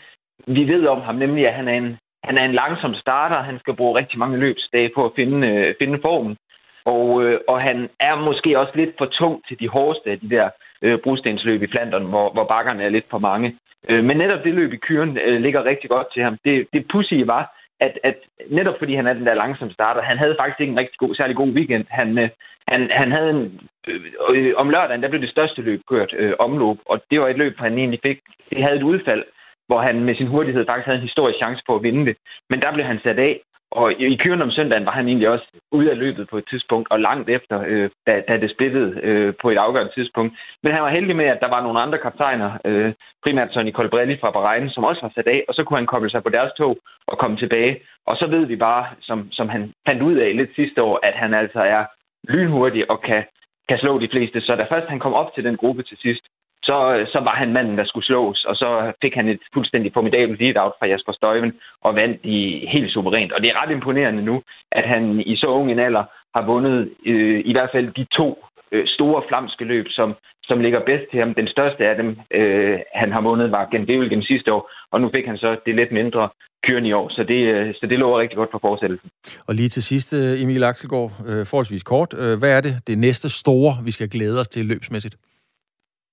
vi ved om ham, nemlig at han er en, han er en langsom starter. Han skal bruge rigtig mange løbsdage på at finde, øh, finde formen. Og, øh, og han er måske også lidt for tung til de hårdeste af de der øh, brostensløb i Flandern, hvor, hvor bakkerne er lidt for mange. Øh, men netop det løb i kyren øh, ligger rigtig godt til ham. Det, det pussy var, at, at netop fordi han er den der langsomme starter, han havde faktisk ikke en rigtig god, særlig god weekend. Han, øh, han, han havde en, øh, øh, om lørdagen, der blev det største løb kørt, øh, omløb, og det var et løb, han egentlig fik. Det havde et udfald, hvor han med sin hurtighed faktisk havde en historisk chance på at vinde det. Men der blev han sat af, og i køren om søndagen var han egentlig også ude af løbet på et tidspunkt, og langt efter, øh, da, da det splittede øh, på et afgørende tidspunkt. Men han var heldig med, at der var nogle andre kaptajner, øh, primært Sonny Colbrelli fra Bahrein, som også var sat af, og så kunne han koble sig på deres tog og komme tilbage. Og så ved vi bare, som, som han fandt ud af lidt sidste år, at han altså er lynhurtig og kan, kan slå de fleste. Så da først han kom op til den gruppe til sidst, så, øh, så var han manden, der skulle slås, og så fik han et fuldstændig formidabelt lead-out fra Jasper Støjven og vandt i helt suverænt. Og det er ret imponerende nu, at han i så ung en alder har vundet øh, i hvert fald de to øh, store flamske løb, som, som ligger bedst til ham. Den største af dem, øh, han har vundet, var gennem sidste år, og nu fik han så det lidt mindre kyren i år, så det, øh, så det lover rigtig godt for fortsættelsen. Og lige til sidst, øh, Emil Axelgaard, øh, forholdsvis kort. Øh, hvad er det, det næste store, vi skal glæde os til løbsmæssigt?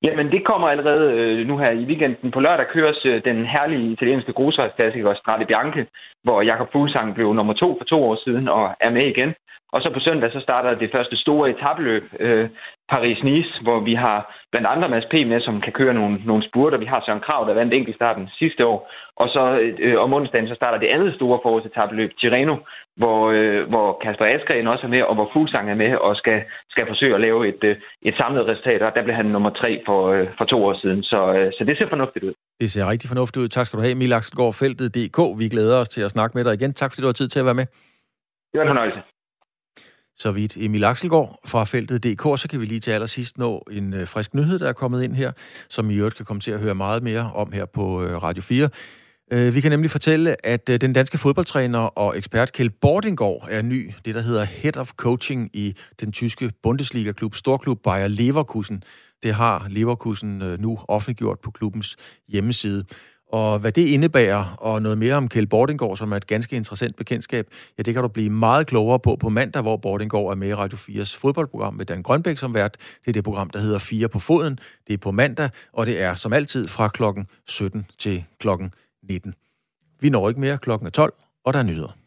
Jamen, det kommer allerede øh, nu her i weekenden. På lørdag køres øh, den herlige italienske grusvejsklassiker Strade Bianche, hvor Jakob Fuglsang blev nummer to for to år siden og er med igen. Og så på søndag så starter det første store etabeløb, øh, Paris-Nice, hvor vi har blandt andre Mads P. med, som kan køre nogle, nogle spurter. Vi har Søren Krav, der vandt enkeltstarten sidste år. Og så øh, om onsdagen så starter det andet store forårsetabeløb, Tirreno, hvor, øh, hvor Kasper Askren også er med, og hvor Fuglsang er med og skal, skal forsøge at lave et, øh, et samlet resultat. Og der blev han nummer tre for, øh, for to år siden. Så, øh, så det ser fornuftigt ud. Det ser rigtig fornuftigt ud. Tak skal du have, Emil Axelgaard, Feltet.dk. Vi glæder os til at snakke med dig igen. Tak fordi du har tid til at være med. Det var en fornøjelse. Så vidt Emil Axelgaard fra feltet DK, så kan vi lige til allersidst nå en øh, frisk nyhed, der er kommet ind her, som I øvrigt kan komme til at høre meget mere om her på øh, Radio 4. Øh, vi kan nemlig fortælle, at øh, den danske fodboldtræner og ekspert Kjeld Bordingård er ny, det der hedder Head of Coaching i den tyske Bundesliga-klub, storklub Bayer Leverkusen. Det har Leverkusen øh, nu offentliggjort på klubbens hjemmeside. Og hvad det indebærer, og noget mere om Kjeld Bordingård, som er et ganske interessant bekendtskab, ja, det kan du blive meget klogere på på mandag, hvor Bordingård er med i Radio 4's fodboldprogram med Dan Grønbæk som vært. Det er det program, der hedder 4 på foden. Det er på mandag, og det er som altid fra klokken 17 til klokken 19. Vi når ikke mere klokken er 12, og der er nyheder.